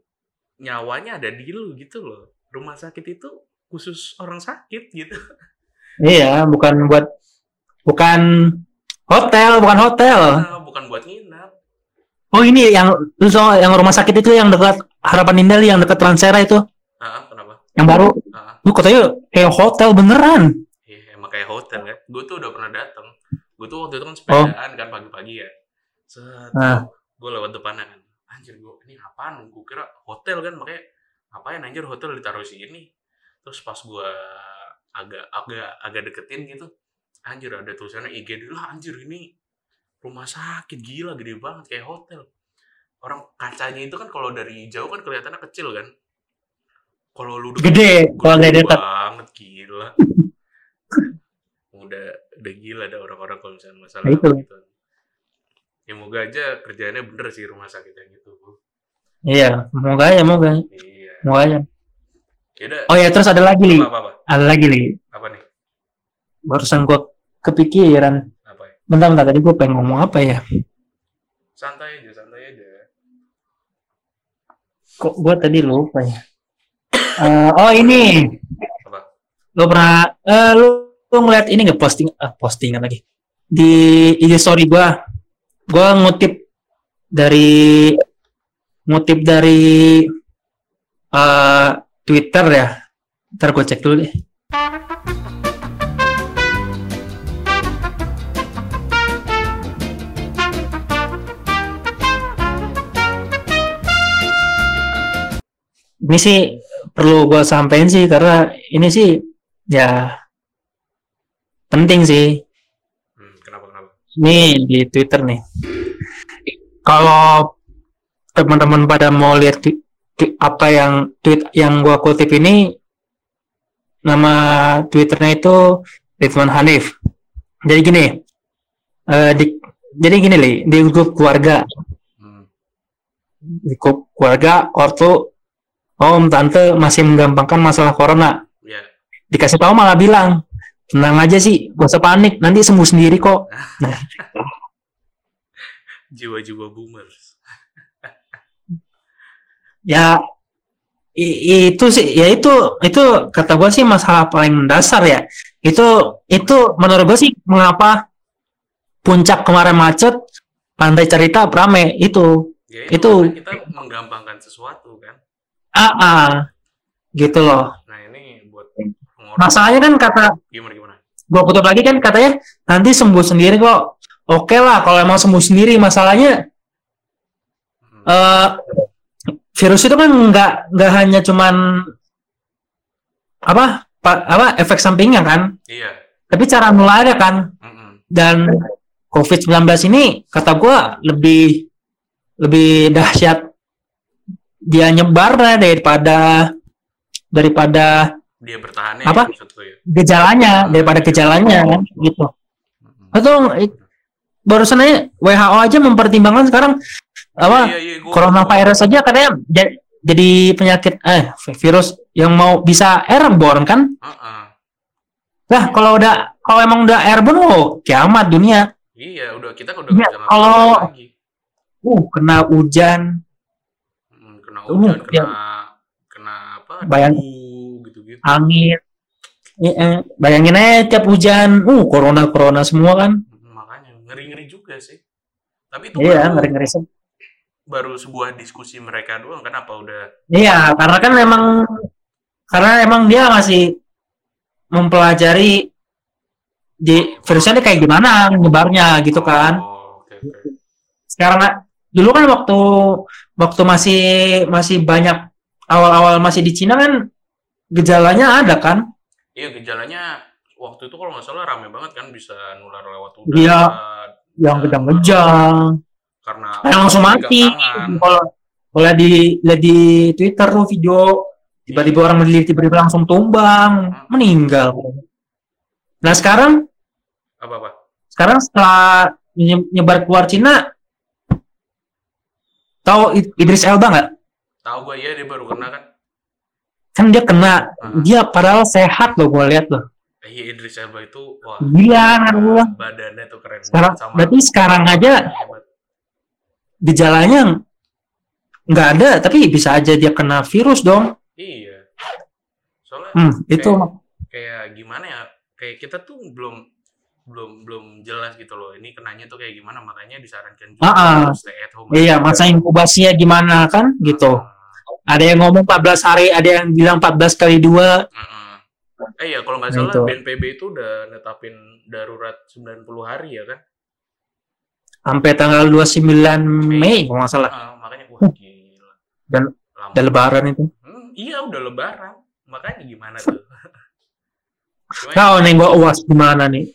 nyawanya ada di lu gitu loh. Rumah sakit itu khusus orang sakit gitu. Iya, bukan buat bukan hotel, bukan hotel. Nah, bukan buat nginap. Oh ini yang lu soal yang rumah sakit itu yang dekat Harapan Indah yang dekat Transera itu, Ah, kenapa? yang baru. Ah, Lu katanya kayak hotel beneran. iya, emang kayak hotel ya. Gue tuh udah pernah datang. Gue tuh waktu itu kan Oh. sepedaan kan pagi-pagi ya. Set, Nah. gue lewat depannya kan. Anjir gue ini apaan? Gue kira hotel kan makanya ngapain anjir hotel ditaruh sini. Terus pas gue agak agak agak deketin gitu, anjir ada tulisannya IGD lah anjir ini rumah sakit gila gede banget kayak hotel. Orang kacanya itu kan kalau dari jauh kan kelihatannya kecil kan. Kalau lu Gede, kalau dari dekat. banget gila. udah udah gila ada orang-orang kalau misalnya masalah Nah, itu. gitu. Ya moga aja kerjaannya bener sih rumah sakit yang gitu. Iya, semoga ya, semoga. Iya. Semoga aja. Yaudah, Oh ya, terus ada lagi, Li. apa, apa, apa? Ada lagi, Li. Apa nih? Barusan gua kepikiran. Apa ya? Bentar, bentar. Tadi gua pengen ngomong apa ya? Santai aja, santai aja. Kok gua tadi lupa ya? Eh, oh, ini. Apa? Lu pernah, eh, lu, gue ngeliat ini nggak posting ah, postingan lagi. Di IG story gue gue ngutip dari ngutip dari uh, Twitter ya. Ntar gue cek dulu deh. Ini sih perlu gue sampein sih karena ini sih ya penting sih Hmm, kenapa kenapa? nih di Twitter nih. Kalau teman-teman pada mau lihat twi- twi- apa yang tweet yang gua kutip ini nama Twitternya itu Ridwan Hanif. Jadi gini, eh, di, jadi gini li di grup keluarga, Hmm. di grup keluarga ortu, om tante masih menggampangkan masalah corona. Ya, Dikasih tahu malah bilang, tenang aja sih, gak usah panik, nanti sembuh sendiri kok. jiwa-jiwa boomers. ya itu sih ya itu itu kata gue sih masalah paling mendasar ya itu itu menurut gue sih mengapa puncak kemarin macet pantai cerita rame itu Ya, Itu- karena kita menggampangkan sesuatu kan. ah ah, gitu loh Masalahnya kan kata Gimana gimana? gue kutip lagi kan katanya nanti sembuh sendiri kok oke lah kalau emang sembuh sendiri masalahnya Hmm. eh virus itu kan nggak nggak hanya cuman apa pa- apa efek sampingnya kan Iya. tapi cara nularnya kan Mm-mm. dan COVID-19 ini kata gua lebih lebih dahsyat dia nyebarnya daripada daripada Dia bertahannya Apa? ya, ya. gejalanya daripada gejalanya kan gitu itu barusan aja WHO aja mempertimbangkan sekarang apa Iya, iya, coronavirus aja katanya ja- jadi penyakit eh virus yang mau bisa airborne kan Heeh. Lah kalau udah kalau emang udah airborne oh kiamat dunia. Iya, udah kita udah Iya, bisa kalau- lagi. Uh kena hujan. Mm, kena Uh, hujan, ya. kena kena apa? Bayang- gitu-gitu. Angin. Eh, eh, bayangin aja tiap hujan, uh corona corona semua kan. Makanya ngeri-ngeri juga sih. Tapi itu Iya baru, ngeri ngeri. baru sebuah diskusi mereka doang kenapa udah Iya karena kan memang karena emang dia masih mempelajari di virusnya kayak gimana nyebarnya gitu kan. Oh, oke oke. Sekarang dulu kan waktu waktu masih masih banyak awal-awal masih di Cina kan gejalanya ada kan? Iya gejalanya waktu itu kalau nggak salah rame banget kan bisa nular lewat udara. Iya. yang kejang-kejang Karena yang langsung mati kalau kalau di lihat di Twitter tuh video tiba-tiba orang meneliti tiba-tiba langsung tumbang meninggal nah sekarang Apa apa? sekarang setelah nye- nyebar keluar Cina tahu Idris Elba nggak Tahu gue ya dia baru kena kan. Kan dia kena Hmm. dia padahal sehat loh gue lihat loh Iya Idris Elba itu wah gila gua. badannya tuh keren sekarang banget sama berarti sekarang aja hebat. gejalanya nggak ada tapi bisa aja dia kena virus dong Iya. Soalnya hmm, itu kayak gimana ya? Kayak kita tuh belum belum belum jelas gitu loh. Ini kenanya tuh kayak gimana? Makanya disarankan juga ah. harus stay at home. Iya, masa inkubasinya gimana kan gitu. Ah, Ada yang ngomong 14 hari, ada yang bilang 14 kali dua. ah. Eh ya kalau nggak Nah, salah itu. BNPB itu udah netapin darurat 90 hari ya kan? Sampai tanggal 29 Mei kalau nggak salah. Ah, makanya wah gila. Dan- Lama. Ada lebaran itu. Hmm, iya udah lebaran. Makanya gimana tuh? Tahu nih gua uas gimana nih?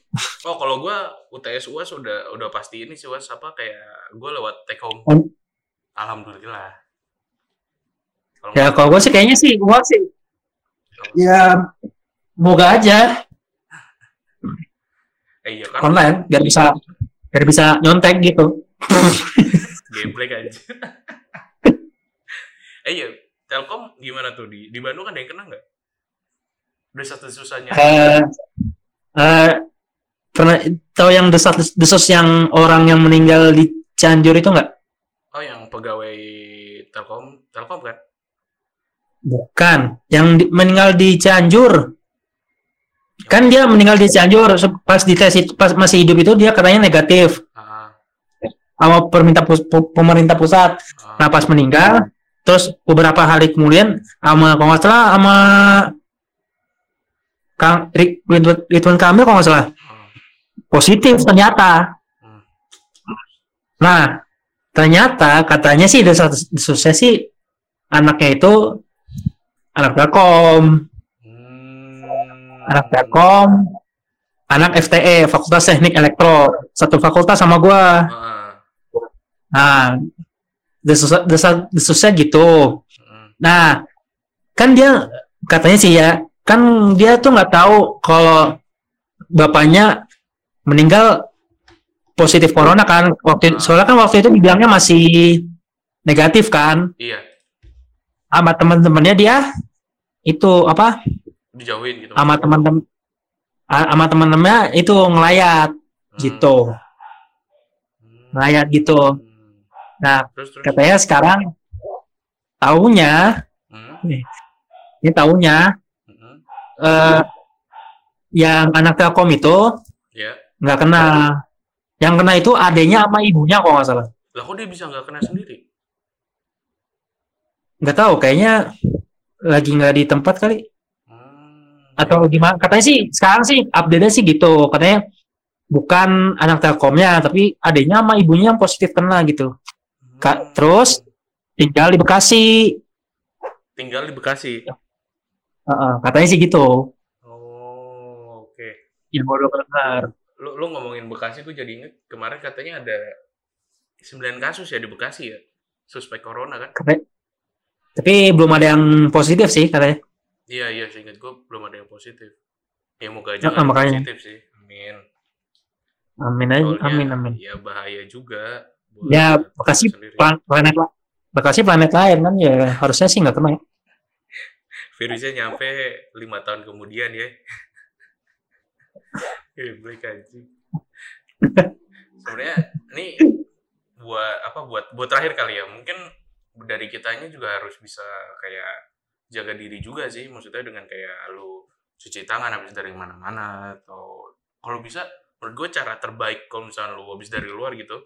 Oh kalau gua UTS UAS udah udah pasti ini sih UAS apa kayak gua lewat take home. Alhamdulillah. Ya kalau gua sih kayaknya sih uas sih. Ya moga aja eh, iya kan online biar bisa biar bisa nyontek gitu. gameplay aja. eh iya, Telkom gimana tuh di di Bandung ada yang kena nggak? Susahnya. Eh eh pernah tahu yang desas desus yang orang yang meninggal di Cianjur itu nggak? Oh yang pegawai Telkom, Telkom kan? Bukan, yang di- meninggal di Cianjur. Kan dia meninggal di Cianjur pas dites pas masih hidup itu dia katanya negatif Ah, sama pemerintah pus- pu- pemerintah pusat. ah, Nah pas meninggal, terus beberapa hari kemudian sama kalau nggak salah sama Kang Ridwan Kamil kalau nggak salah ah. positif ternyata. Hmm. Nah ternyata katanya sih desas desusnya sih anaknya itu anak Telkom, Hmm. anak Telkom, anak FTE, Fakultas Teknik Elektro, satu fakultas sama gua. Heeh. Nah, desusah, desah, desusnya gitu. Mm. Nah, kan dia katanya sih ya, kan dia tuh nggak tahu kalau bapaknya meninggal positif corona kan. Waktu soalnya kan waktu itu dibilangnya masih negatif kan. Iya, Sama teman-temannya dia itu apa? dijauhin gitu. Sama teman-teman sama teman-temannya itu ngelayat Hmm. gitu. Hmm. Ngelayat gitu. Nah, Terus terus. katanya sekarang tahunya Hmm. ini tahunya Hmm. eh yang anak Telkom itu Ya. nggak kena. Yang kena itu adanya sama ibunya kok nggak salah. Lah kok dia bisa nggak kena sendiri? Nggak tahu, kayaknya lagi nggak di tempat kali. Hmm. Atau gimana? Katanya sih sekarang sih update sih gitu. Katanya bukan anak Telkomnya, tapi adanya sama ibunya yang positif kena gitu. Kak, Hmm. terus tinggal di Bekasi. tinggal di Bekasi. Heeh, katanya sih gitu. Oh, oke. Yang baru dengar. Lu lu ngomongin Bekasi gue jadi inget kemarin katanya ada 9 kasus ya di Bekasi ya. Suspek corona kan? Katanya- Tapi belum ada yang positif sih katanya. Iya, iya, seinget gue belum ada yang positif. Ya moga aja Ah, nggak makanya. positif sih. Amin. Amin aja, Soalnya, amin amin. Ya bahaya juga. buat Ya, Bekasi. Plan- planet. Bekasi planet lain kan ya harusnya sih nggak kena. ya. Virusnya nyampe lima tahun kemudian ya. Black anjing. Sebenarnya ini buat apa buat buat terakhir kali ya. Mungkin dari kitanya juga harus bisa kayak jaga diri juga sih. Maksudnya dengan kayak lu cuci tangan habis dari mana-mana atau kalau bisa menurut gue cara terbaik kalau misalnya lu habis dari luar gitu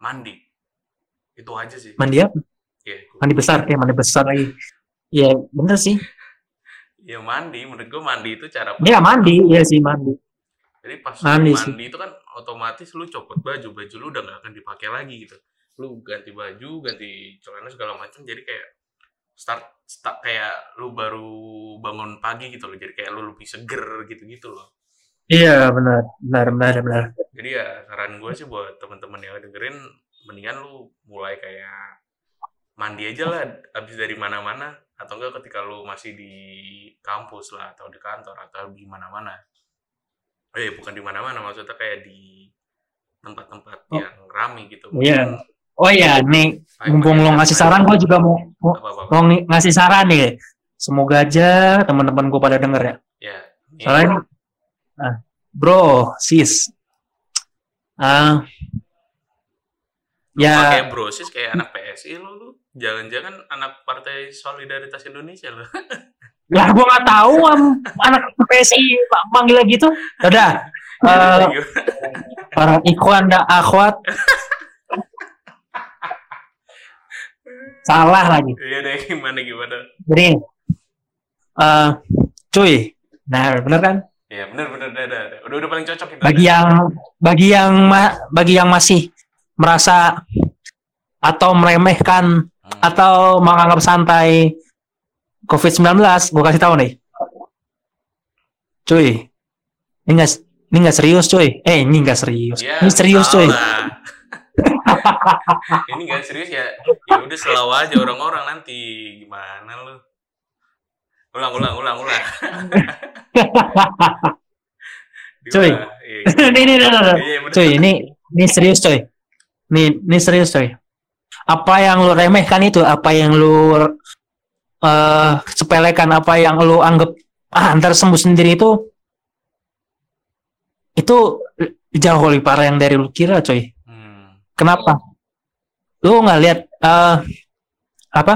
mandi. Itu aja sih. Mandi apa? Ya, Mandi besar, eh mandi besar lagi. Iya bener sih. ya mandi. Menurut gue mandi itu cara Iya mandi, iya sih mandi. Jadi pas Mandi sih. mandi itu kan otomatis lu copot baju, baju lu udah nggak akan dipakai lagi gitu. Lu ganti baju, ganti celana segala macam. Jadi kayak start, start kayak lu baru bangun pagi gitu loh. Jadi kayak lu lebih seger gitu-gitu loh. Iya benar, benar, benar, benar. Jadi ya saran gue sih buat temen-temen yang dengerin, mendingan lu mulai kayak mandi aja lah abis dari mana-mana atau enggak ketika lu masih di kampus lah atau di kantor atau di mana-mana. Eh bukan di mana-mana maksudnya kayak di tempat-tempat Oh. yang rame gitu. Iya. Oh iya, nih Ayo, mumpung lo ngasih saran, gue juga mau mau, Apa-apa. mau ng- ngasih saran nih. Semoga aja teman-teman gue pada denger ya. Ya. ini- Soalnya, nah, bro, sis, ah, lu ya, pakai brosis kayak anak PSI lu, lu. Jangan-jangan anak Partai Solidaritas Indonesia lu. ya gue nggak tahu am, anak PSI manggilnya gitu. Udah, eh, para ikhwan dan akhwat salah lagi. Iya deh gimana gimana. Jadi, eh, cuy, nah bener kan? Ya bener bener dah, dah, dah. Udah udah paling cocok itu. Bagi yang bagi yang ma- bagi yang masih merasa atau meremehkan Hmm. atau menganggap santai COVID-19, gue kasih tahu nih. Cuy, ini nggak ini nggak serius cuy. Eh ini nggak serius. Ya, ini serius tahu cuy. Ini gak serius ya. Ya udah selalu aja orang-orang nanti gimana lu. Ulang ulang ulang ulang. Cuy. Iya, gitu. ini, ini, ini, ini. Iya. Cuy, ini ini serius cuy. Nih, ini serius cuy. Apa yang lu remehkan itu, apa yang lu eh sepelekan, apa yang lu anggap ah ntar sembuh sendiri itu itu jauh lebih parah yang dari lu kira cuy. Kenapa? Lu nggak lihat eh apa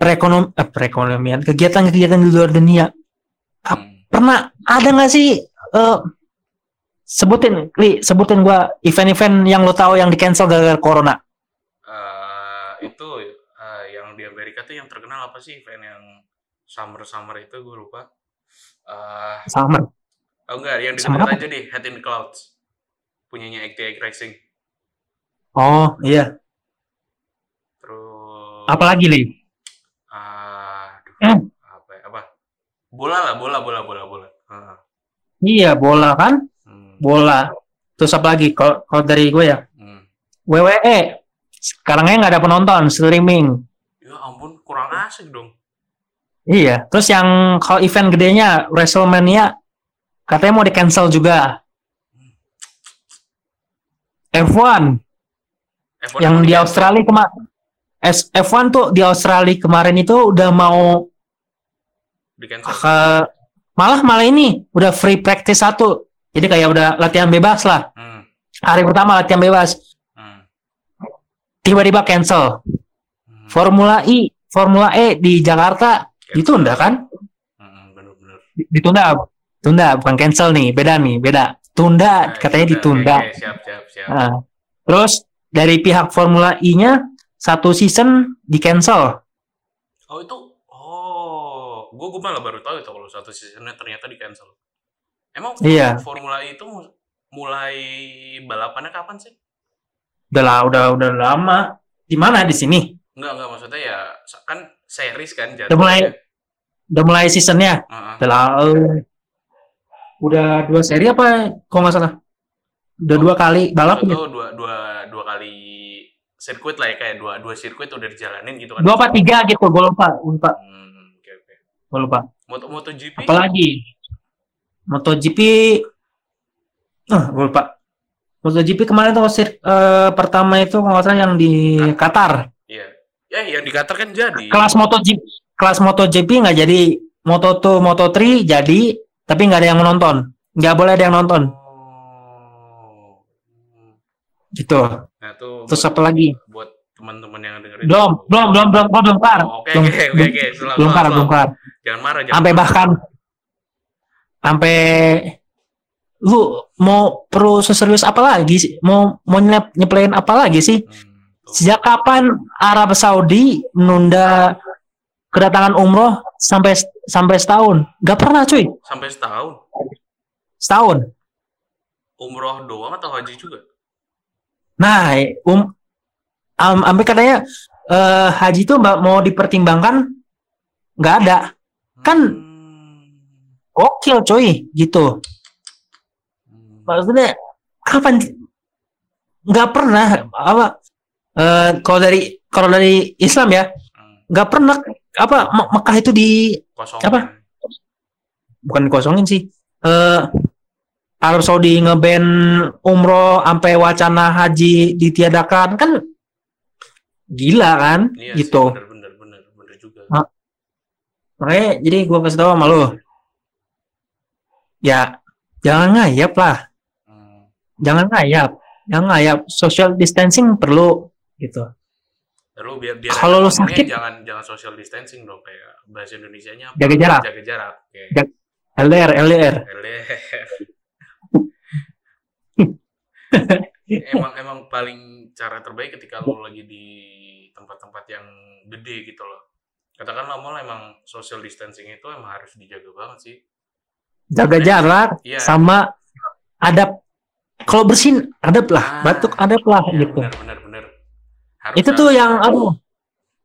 perekonom eh, perekonomian kegiatan-kegiatan di luar dunia Hmm. pernah ada nggak sih eh sebutin li sebutin gua event-event yang lo tahu yang di cancel gara-gara corona Eh, itu eh, yang di Amerika tuh yang terkenal apa sih event yang summer summer itu gue lupa. Eh, sama oh enggak, yang Summer deketin aja deh, Head in the Clouds. Punyanya XTX Racing. Oh iya Terus apalagi li Ah, aduh, Eh. Bola lah, bola, bola, bola, bola. Ah, Iya, bola kan? hmm, Bola. Terus apa lagi? Kalau kalau dari gue ya, hmm. WWE. Sekarangnya nggak ada penonton, streaming. Ya ampun, kurang asik dong. Iya. Terus yang kalau event gedenya WrestleMania katanya mau di cancel juga. F1 F1 yang di? Australia kemarin F1 tuh di Australia kemarin itu udah mau ke malah malah ini udah free practice satu. Jadi kayak udah latihan bebas lah. Hmm, Hari pertama latihan bebas, hmm, tiba-tiba cancel. hmm. Formula E, Formula E di Jakarta Cancel. ditunda kan? Hmm, bener-bener. Di- Ditunda. Tunda, bukan cancel nih, beda nih, beda. Tunda, Nah, katanya ditunda. oke, siap, siap, siap. Nah, terus dari pihak Formula E-nya satu season di cancel. Oh itu, oh, gue gue malah baru tahu itu kalau satu seasonnya ternyata di cancel. Emang Iya. Formula E itu mu- mulai balapannya kapan sih? Udah lah, udah udah lama. Di mana di sini? Enggak enggak maksudnya ya kan series kan Udah mulai udah mulai seasonnya. Heeh. Udah lah, eh, udah dua seri apa? Kok nggak salah? Udah dua kali balap Itu dua dua dua kali sirkuit lah ya kayak dua dua sirkuit udah dijalanin gitu kan. Dua apa tiga gitu, gue lupa, lupa, Hmm, oke oke. gue lupa. Moto MotoGP Apalagi MotoGP, ah gue lupa. MotoGP kemarin tuh sir, eh, pertama itu kalau salah yang di Qatar. Iya. Ya yang di Qatar kan jadi. Kelas MotoGP, kelas MotoGP nggak jadi. Moto2, Moto3 jadi, tapi nggak ada yang menonton. Nggak boleh ada yang nonton. Gitu. Nah, tuh Terus buat, apa lagi? buat teman-teman yang dengerin. Belum, belum, belum, belum, belum, belum kelar. Oh, Oke oke oke belum- kelar, belum kelar. Jangan marah jangan. Sampai bahkan sampai lu mau perlu seserius apa lagi sih? Mau mau nyep, nyeplein apa lagi sih? Hmm. Sejak kapan Arab Saudi menunda kedatangan umroh sampai sampai setahun? Gak pernah cuy, Sampai setahun. setahun. Umroh doang atau haji juga? Nah, um, am, sampai katanya eh, haji itu mbak mau dipertimbangkan nggak ada. Kan Hmm. gokil cuy, gitu. Hmm. Maksudnya kapan? Nggak pernah apa? eh, kalau dari kalau dari Islam ya, Hmm. nggak pernah apa Me- Mekah itu di Kosong. Apa? bukan kosongin sih. Eh Arab Saudi ngeban umroh sampai wacana haji ditiadakan kan gila kan Iya gitu. Sih, bener bener bener bener juga. Ah. Makanya jadi gua kasih tahu sama lu. Ya jangan ngayap lah, Hmm. jangan ngayap. Jangan ngayap. Social distancing perlu gitu. Lalu biar biar Kalau lu ngomongnya sakit- jangan jangan social distancing dong kayak bahasa Indonesianya apa? Jaga jarak. Jaga jarak. Ja- LDR LDR. LDR. emang emang paling cara terbaik ketika lo lagi di tempat-tempat yang gede gitu loh. Katakanlah mall emang social distancing itu emang harus dijaga banget sih. Jaga jarak Iya. sama adab. Kalau bersin adab lah, Ah, batuk adab lah Iya, gitu. benar benar benar. Harus- itu tuh yang aduh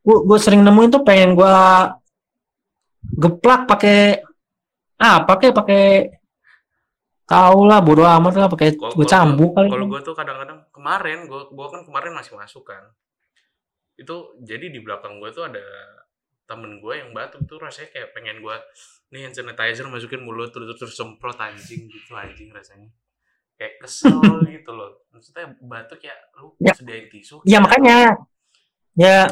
gua sering nemuin tuh pengen gua geplak pakai ah pakai pakai tahu lah bodo amat lah pakai kalau cambuk kali Kalau gue tuh kadang-kadang kemarin, gue gua kan kemarin masih masuk kan. Itu jadi di belakang gue tuh ada temen gue yang batuk tuh rasanya kayak pengen gue nih hand sanitizer masukin mulut terus terus semprot anjing gitu anjing rasanya. Kayak kesel gitu loh. Maksudnya batuk ya lu Ya. sediain tisu ya makanya. Ya.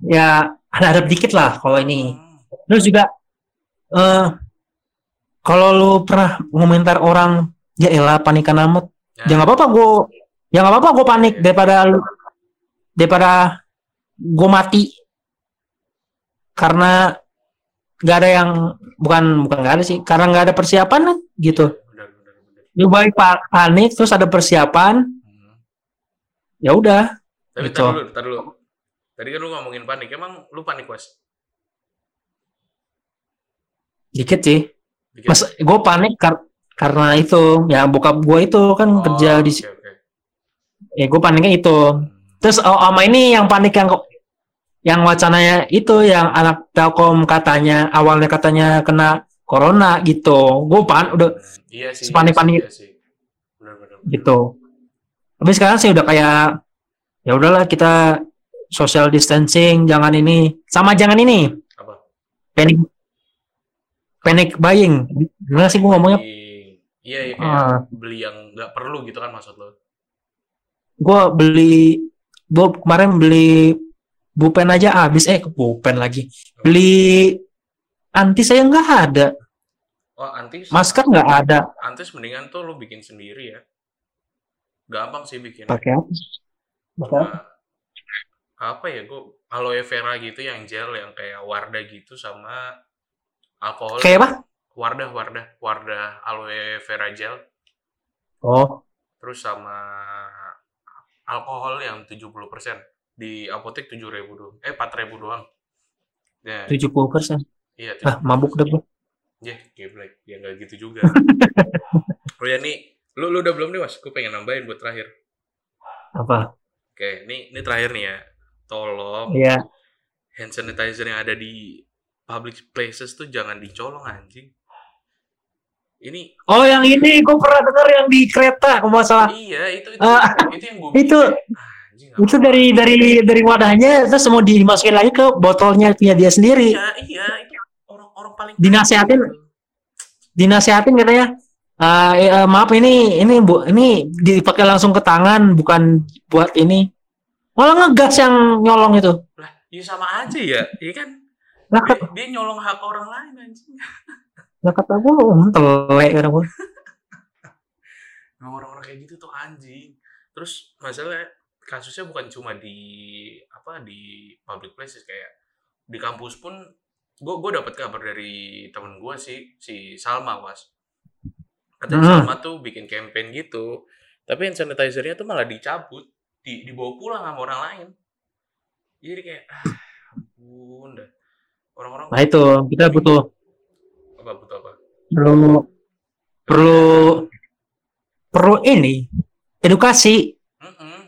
Ya ada adab dikit lah kalau ini. Hmm, terus juga eh kalau lu pernah ngomentar orang ya elah panikan amat. Ya, ya nggak apa-apa gua ya nggak apa-apa gua panik Iya. daripada lu daripada gua mati. Karena nggak ada yang bukan bukan nggak ada sih karena nggak ada persiapan kan gitu. Benar benar lebih baik pa- panik terus ada persiapan. Hmm. ya udah tapi Gitu. tar dulu tar dulu. Tadi kan lu ngomongin panik emang lu panik was dikit sih Mas gue panik kar- karena itu ya bokap gue itu kan Oh, kerja di oke, oke. ya gue paniknya itu terus oh, sama ini yang panik yang yang wacananya itu yang anak Telkom katanya awalnya katanya kena corona gitu. Gue pan udah Hmm, iya sih. sepanik-panik. Iya sih. Benar-benar. gitu. Tapi sekarang sih udah kayak ya udahlah kita social distancing, jangan ini sama jangan ini Apa? panic panic buying. Gimana sih gue ngomongnya? Iya, iya kayak Ah. beli yang nggak perlu gitu kan maksud lo. Gue beli gue kemarin beli bupen aja habis eh ke bupen lagi. Beli anti saya nggak ada, Oh, antis. masker nggak ada. Antis mendingan tuh lo bikin sendiri ya. Gampang sih bikin. Pakai apa? Apa, apa ya gue aloe vera gitu yang gel yang kayak Wardah gitu sama alkohol. Kayak apa? Wardah, Wardah, Wardah aloe vera gel. Oh, Terus sama alkohol yang 70% di apotek 7000 doang. Eh 4000 doang. Ya, 70 persen. iya. Ah, mabuk deh gue. Ya, geblek. Ya nggak gitu juga. oh ya nih, lu lu udah belum nih mas? Gue pengen nambahin buat terakhir. Apa? Oke, ini ini terakhir nih ya. Tolong Iya. hand sanitizer yang ada di public places tuh jangan dicolong anjing. Ini Oh, yang ini gue pernah dengar yang di kereta, kalau nggak salah. iya itu itu Ah, itu yang gue itu anjing, itu dari dari dari wadahnya terus mau dimasukin lagi ke botolnya punya dia sendiri iya iya itu orang-orang paling Dinasehatin. gitu. dinasehatin katanya "Ah, eh, eh, maaf ini ini bu ini dipakai langsung ke tangan bukan buat ini malah ngegas yang nyolong itu lah ya sama aja ya iya kan lah dia, dia nyolong hak orang lain anjing. Lah kata gue "Hmm, telek kata gue Nah, orang-orang kayak gitu tuh anjing. Terus masalah kasusnya bukan cuma di apa di public places kayak di kampus pun gue gue dapat kabar dari temen gue sih si Salma was katanya Hmm. Salma tuh bikin campaign gitu tapi hand sanitizer-nya tuh malah dicabut di dibawa pulang sama orang lain. Jadi kayak ah, ampun dah orang-orang nah itu kita butuh apa butuh apa perlu perlu perlu ini edukasi Mm-mm.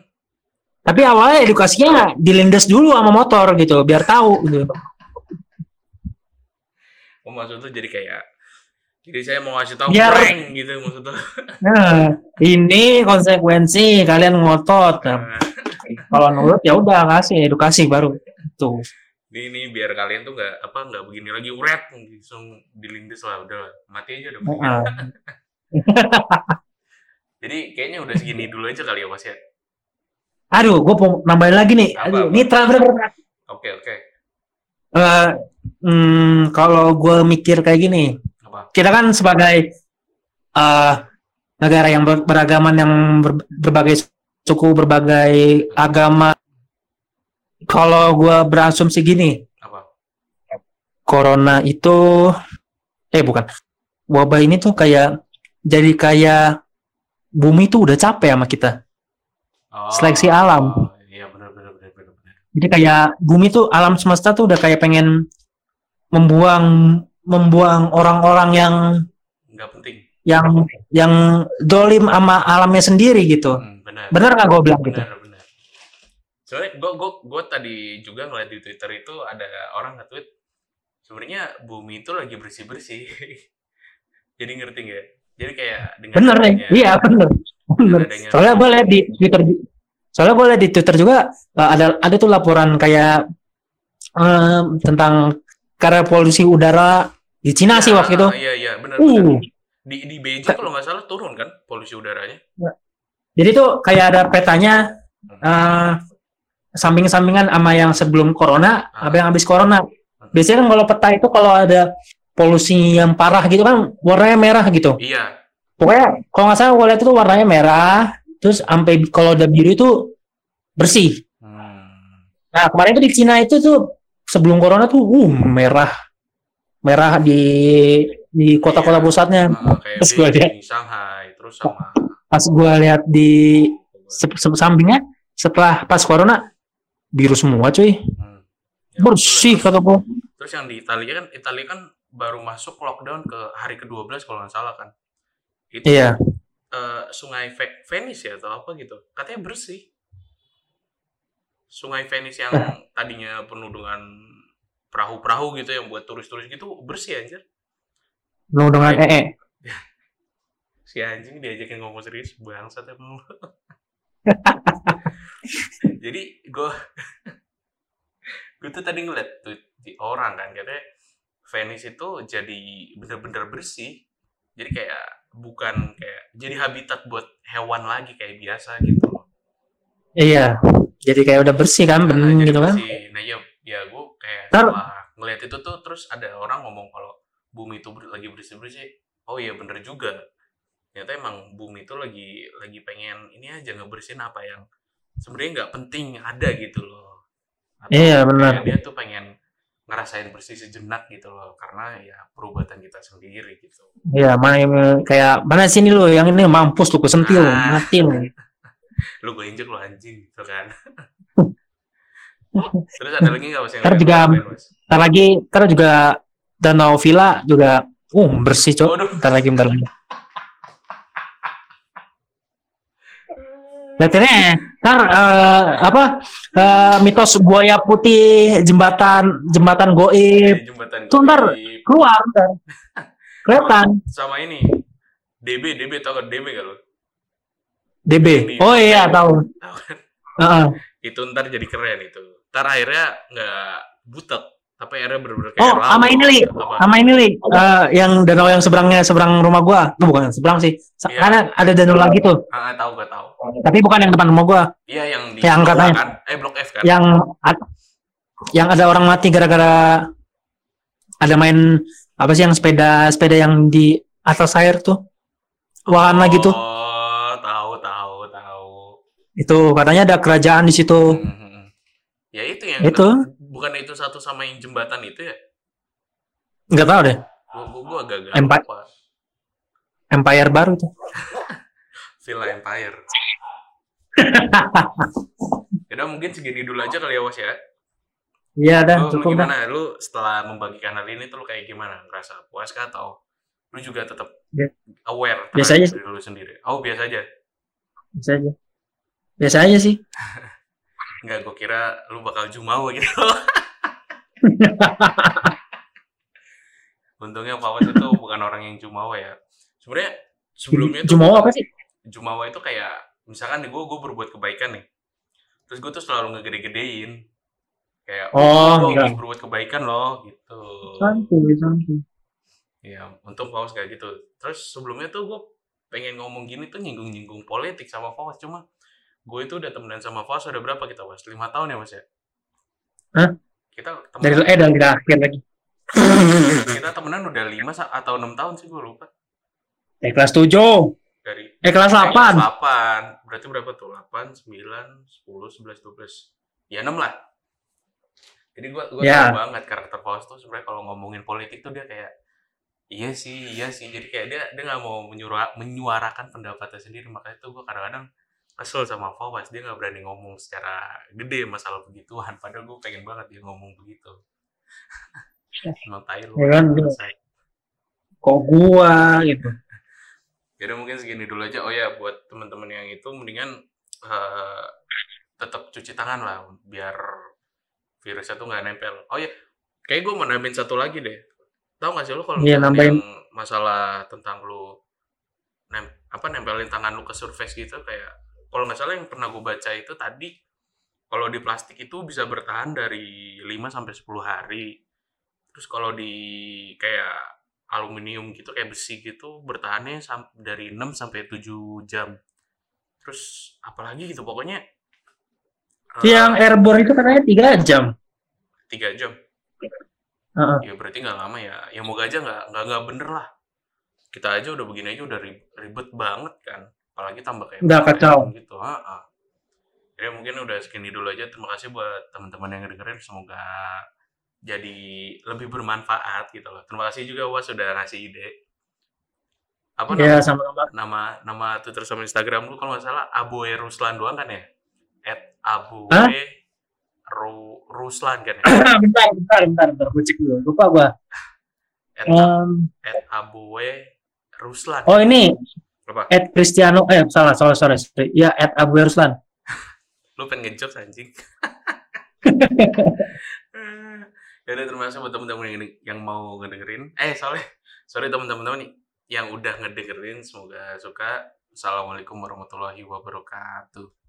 tapi awalnya edukasinya dilindas dulu sama motor gitu biar tahu gitu Oh, maksud tuh jadi kayak jadi saya mau ngasih tahu Biar- prank gitu maksud tuh. Nah, ini konsekuensi kalian ngotot. Nah, kalau nurut ya udah kasih edukasi baru. Tuh. Ini, ini biar kalian tuh nggak apa nggak begini lagi uret langsung dilindes lah udah mati aja udah. Heeh. Jadi kayaknya udah segini dulu aja kali ya Mas ya. Aduh, gue mau nambahin lagi nih. Apa, Aduh, apa? ini terakhir. Oke oke. Eh, hmm, kalau gue mikir kayak gini, Apa? kita kan sebagai eh negara yang ber- beragaman yang ber- berbagai suku, berbagai agama. Kalau gue berasumsi gini, Apa? corona itu eh bukan wabah ini tuh kayak jadi kayak bumi tuh udah capek sama kita Oh, Seleksi alam. Iya benar benar benar benar jadi kayak bumi tuh alam semesta tuh udah kayak pengen membuang membuang orang-orang yang Nggak penting. yang yang dolim sama alamnya sendiri gitu Hmm, benar. bener nggak gue bilang gitu Benar benar. Soalnya gue gue gue tadi juga ngeliat di Twitter itu ada orang nge-tweet sebenarnya bumi itu lagi bersih bersih. Jadi ngerti nggak? Jadi kayak dengan bener nih adanya- iya bener bener soalnya gue lihat di twitter soalnya gue lihat di twitter juga eh, ada ada tuh laporan kayak em, tentang karena polusi udara di Cina sih Ya, waktu itu Iya iya benar benar. uh Di di Beijing kalau nggak salah turun kan polusi udaranya. jadi tuh kayak ada petanya eh, samping-sampingan sama yang sebelum corona Ah. apa yang habis corona biasanya kan kalau peta itu kalau ada polusi yang parah gitu kan warnanya merah gitu Iya. pokoknya kalau nggak salah gue lihat itu warnanya merah terus sampai kalau udah biru itu bersih Hmm. nah kemarin itu di Cina itu tuh sebelum corona tuh uh merah merah di di kota-kota Iya. pusatnya kayak Terus gua lihat. Beijing, Shanghai, terus sama pas gue lihat di se- se- sampingnya setelah pas corona biru semua cuy hmm. Ya, bersih betul. kata gue Terus yang di Italia kan Italia kan baru masuk lockdown ke hari ke-12 kalau nggak salah kan. Itu iya eh, sungai Ve- Venice ya atau apa gitu. Katanya bersih. Sungai Venice yang tadinya penuh dengan perahu-perahu gitu yang buat turis-turis gitu bersih anjir. Penuh dengan Iya. ee. Si anjing diajakin ngomong serius bangsat emang. Jadi gue gue tuh tadi ngeliat tweet di orang kan katanya Venice itu jadi bener-bener bersih. Jadi kayak bukan kayak jadi habitat buat hewan lagi kayak biasa gitu. Iya. Jadi kayak udah bersih kan, Nah, bening gitu kan. bersih. Nah ya, ya gue kayak Ntar- ngeliat itu tuh terus ada orang ngomong kalau bumi itu ber- lagi bersih-bersih. Oh iya bener juga. Ternyata emang bumi itu lagi lagi pengen ini aja ngebersihin apa yang sebenarnya nggak penting ada gitu loh. Atau Iya, benar. dia tuh pengen ngerasain bersih sejenak gitu loh karena ya perubatan kita sendiri gitu. Iya, mana kayak mana sini lu yang ini mampus lu kesentil, Ah. mati lu. Lu gue injek lu anjing gitu kan. Terus ada lagi nggak mas yang Ntar lain? juga-? Ntar lagi, ntar juga Danau Villa juga uh bersih, Cok. Waduh. Ntar lagi, bentar lagi. Lihat ntar eh, apa eh, mitos buaya putih jembatan jembatan goib Di jembatan Tuh, ntar. Keluar ntar. kelihatan sama ini DB DB tau kan DB gak lo DB. Oh iya tahu. Tahu kan? Heeh. itu ntar jadi keren itu ntar akhirnya nggak butek tapi akhirnya bener-bener kayak Oh, laut. sama ini li, Apa? sama ini li, Eh, yang danau yang seberangnya seberang rumah gua, tuh bukan seberang sih, Iya. karena ada danau lagi tuh, ah ah, tahu gak tahu. Tapi bukan yang depan rumah gua, iya yang di Yang katanya- kan. Eh blok F kan? Yang yang ada orang mati gara-gara ada main apa sih yang sepeda sepeda yang di atas air tuh, wahana gitu, oh tahu tahu tahu. Itu katanya ada kerajaan di situ, hmm, hmm. ya itu yang itu bukan itu satu sama yang jembatan itu ya nggak tahu deh, gua gua, gua agak-agak Empat. lupa empire baru tuh. Villa Empire Yaudah mungkin segini dulu aja kali ya Was ya Iya dah, lu, lu cukup dah. gimana? Lu setelah membagikan hal ini tuh lu kayak gimana? Ngerasa puas kah atau lu juga tetap Ya. aware Biasa terhadap aja. diri lu sendiri? Oh biasa aja. Biasa aja, biasa aja sih. Enggak, gue kira lu bakal jumawa gitu. Untungnya Pak itu bukan orang yang jumawa ya. Sebenarnya sebelumnya tuh Jumawa apa sih? jumawa itu kayak misalkan nih gue gue berbuat kebaikan nih. Terus gue tuh selalu ngegede-gedein. Kayak Oh, gue enggak. habis berbuat kebaikan loh gitu. Santuy, santuy. Ya, untung Faus kayak gitu. Terus sebelumnya tuh gue pengen ngomong gini tuh nyinggung-nyinggung politik sama Faus. Cuma gue itu udah temenan sama Faus udah berapa kita, Mas? Lima tahun ya, Mas ya? Hah? Kita Dari temenan, eh dari akhir lagi. kita temenan udah lima atau enam tahun sih gue lupa. Eh kelas 7. Dari Eh kelas 8. kelas 8. Berarti berapa tuh? 8, 9, 10, 11, 12. Ya 6 lah. Jadi gue gue Ya. tahu banget karakter Faus tuh sebenarnya kalau ngomongin politik tuh dia kayak iya sih, iya sih. Jadi kayak dia dia nggak mau menyuara, menyuarakan pendapatnya sendiri. Makanya tuh gue kadang-kadang kesel sama Fawas. Dia nggak berani ngomong secara gede masalah begituan. Padahal gue pengen banget dia ngomong begitu. Emang tai lu. Ya kan, Selesai. Kok gua gitu. Jadi mungkin segini dulu aja. Oh ya, buat teman-teman yang itu mendingan eh, tetap cuci tangan lah biar virusnya tuh nggak nempel. Oh ya, kayak gue mau nambahin satu lagi deh. Tahu nggak sih lo kalau misalkan nambahin. masalah tentang lu nem apa nempelin tangan lu ke surface gitu kayak kalau nggak salah yang pernah gue baca itu tadi kalau di plastik itu bisa bertahan dari 5 sampai 10 hari. Terus kalau di kayak aluminium gitu kayak besi gitu bertahannya dari 6 sampai 7 jam. Terus apalagi gitu pokoknya eh, Yang airborne itu katanya 3 jam. 3 jam. Heeh. Ya berarti nggak lama ya. Ya moga aja nggak nggak nggak bener lah. Kita aja udah begini aja udah rib- ribet banget kan. Apalagi tambah kayak Udah PPKM kacau. gitu. Heeh. Ya mungkin udah segini dulu aja. Terima kasih buat teman-teman yang dengerin. Semoga jadi lebih bermanfaat gitu loh. Terima kasih juga Was sudah ngasih ide. Apa Ya nama, sama-sama. nama nama Twitter sama Instagram lu kalau nggak salah Aboe Ruslan doang kan ya? At Aboe? Ru- Ruslan kan ya? bentar, bentar, bentar, bentar. Gua cek dulu. Lupa gua. At, Em, at Aboe Ruslan. oh ini Apa? at Cristiano eh salah salah sorry, sorry. ya at Abu Ruslan Lu pengen ngejokes anjing. ya udah terima kasih buat teman-teman yang, yang mau ngedengerin. Eh, soalnya sorry teman-teman nih yang udah ngedengerin semoga suka. Assalamualaikum warahmatullahi wabarakatuh.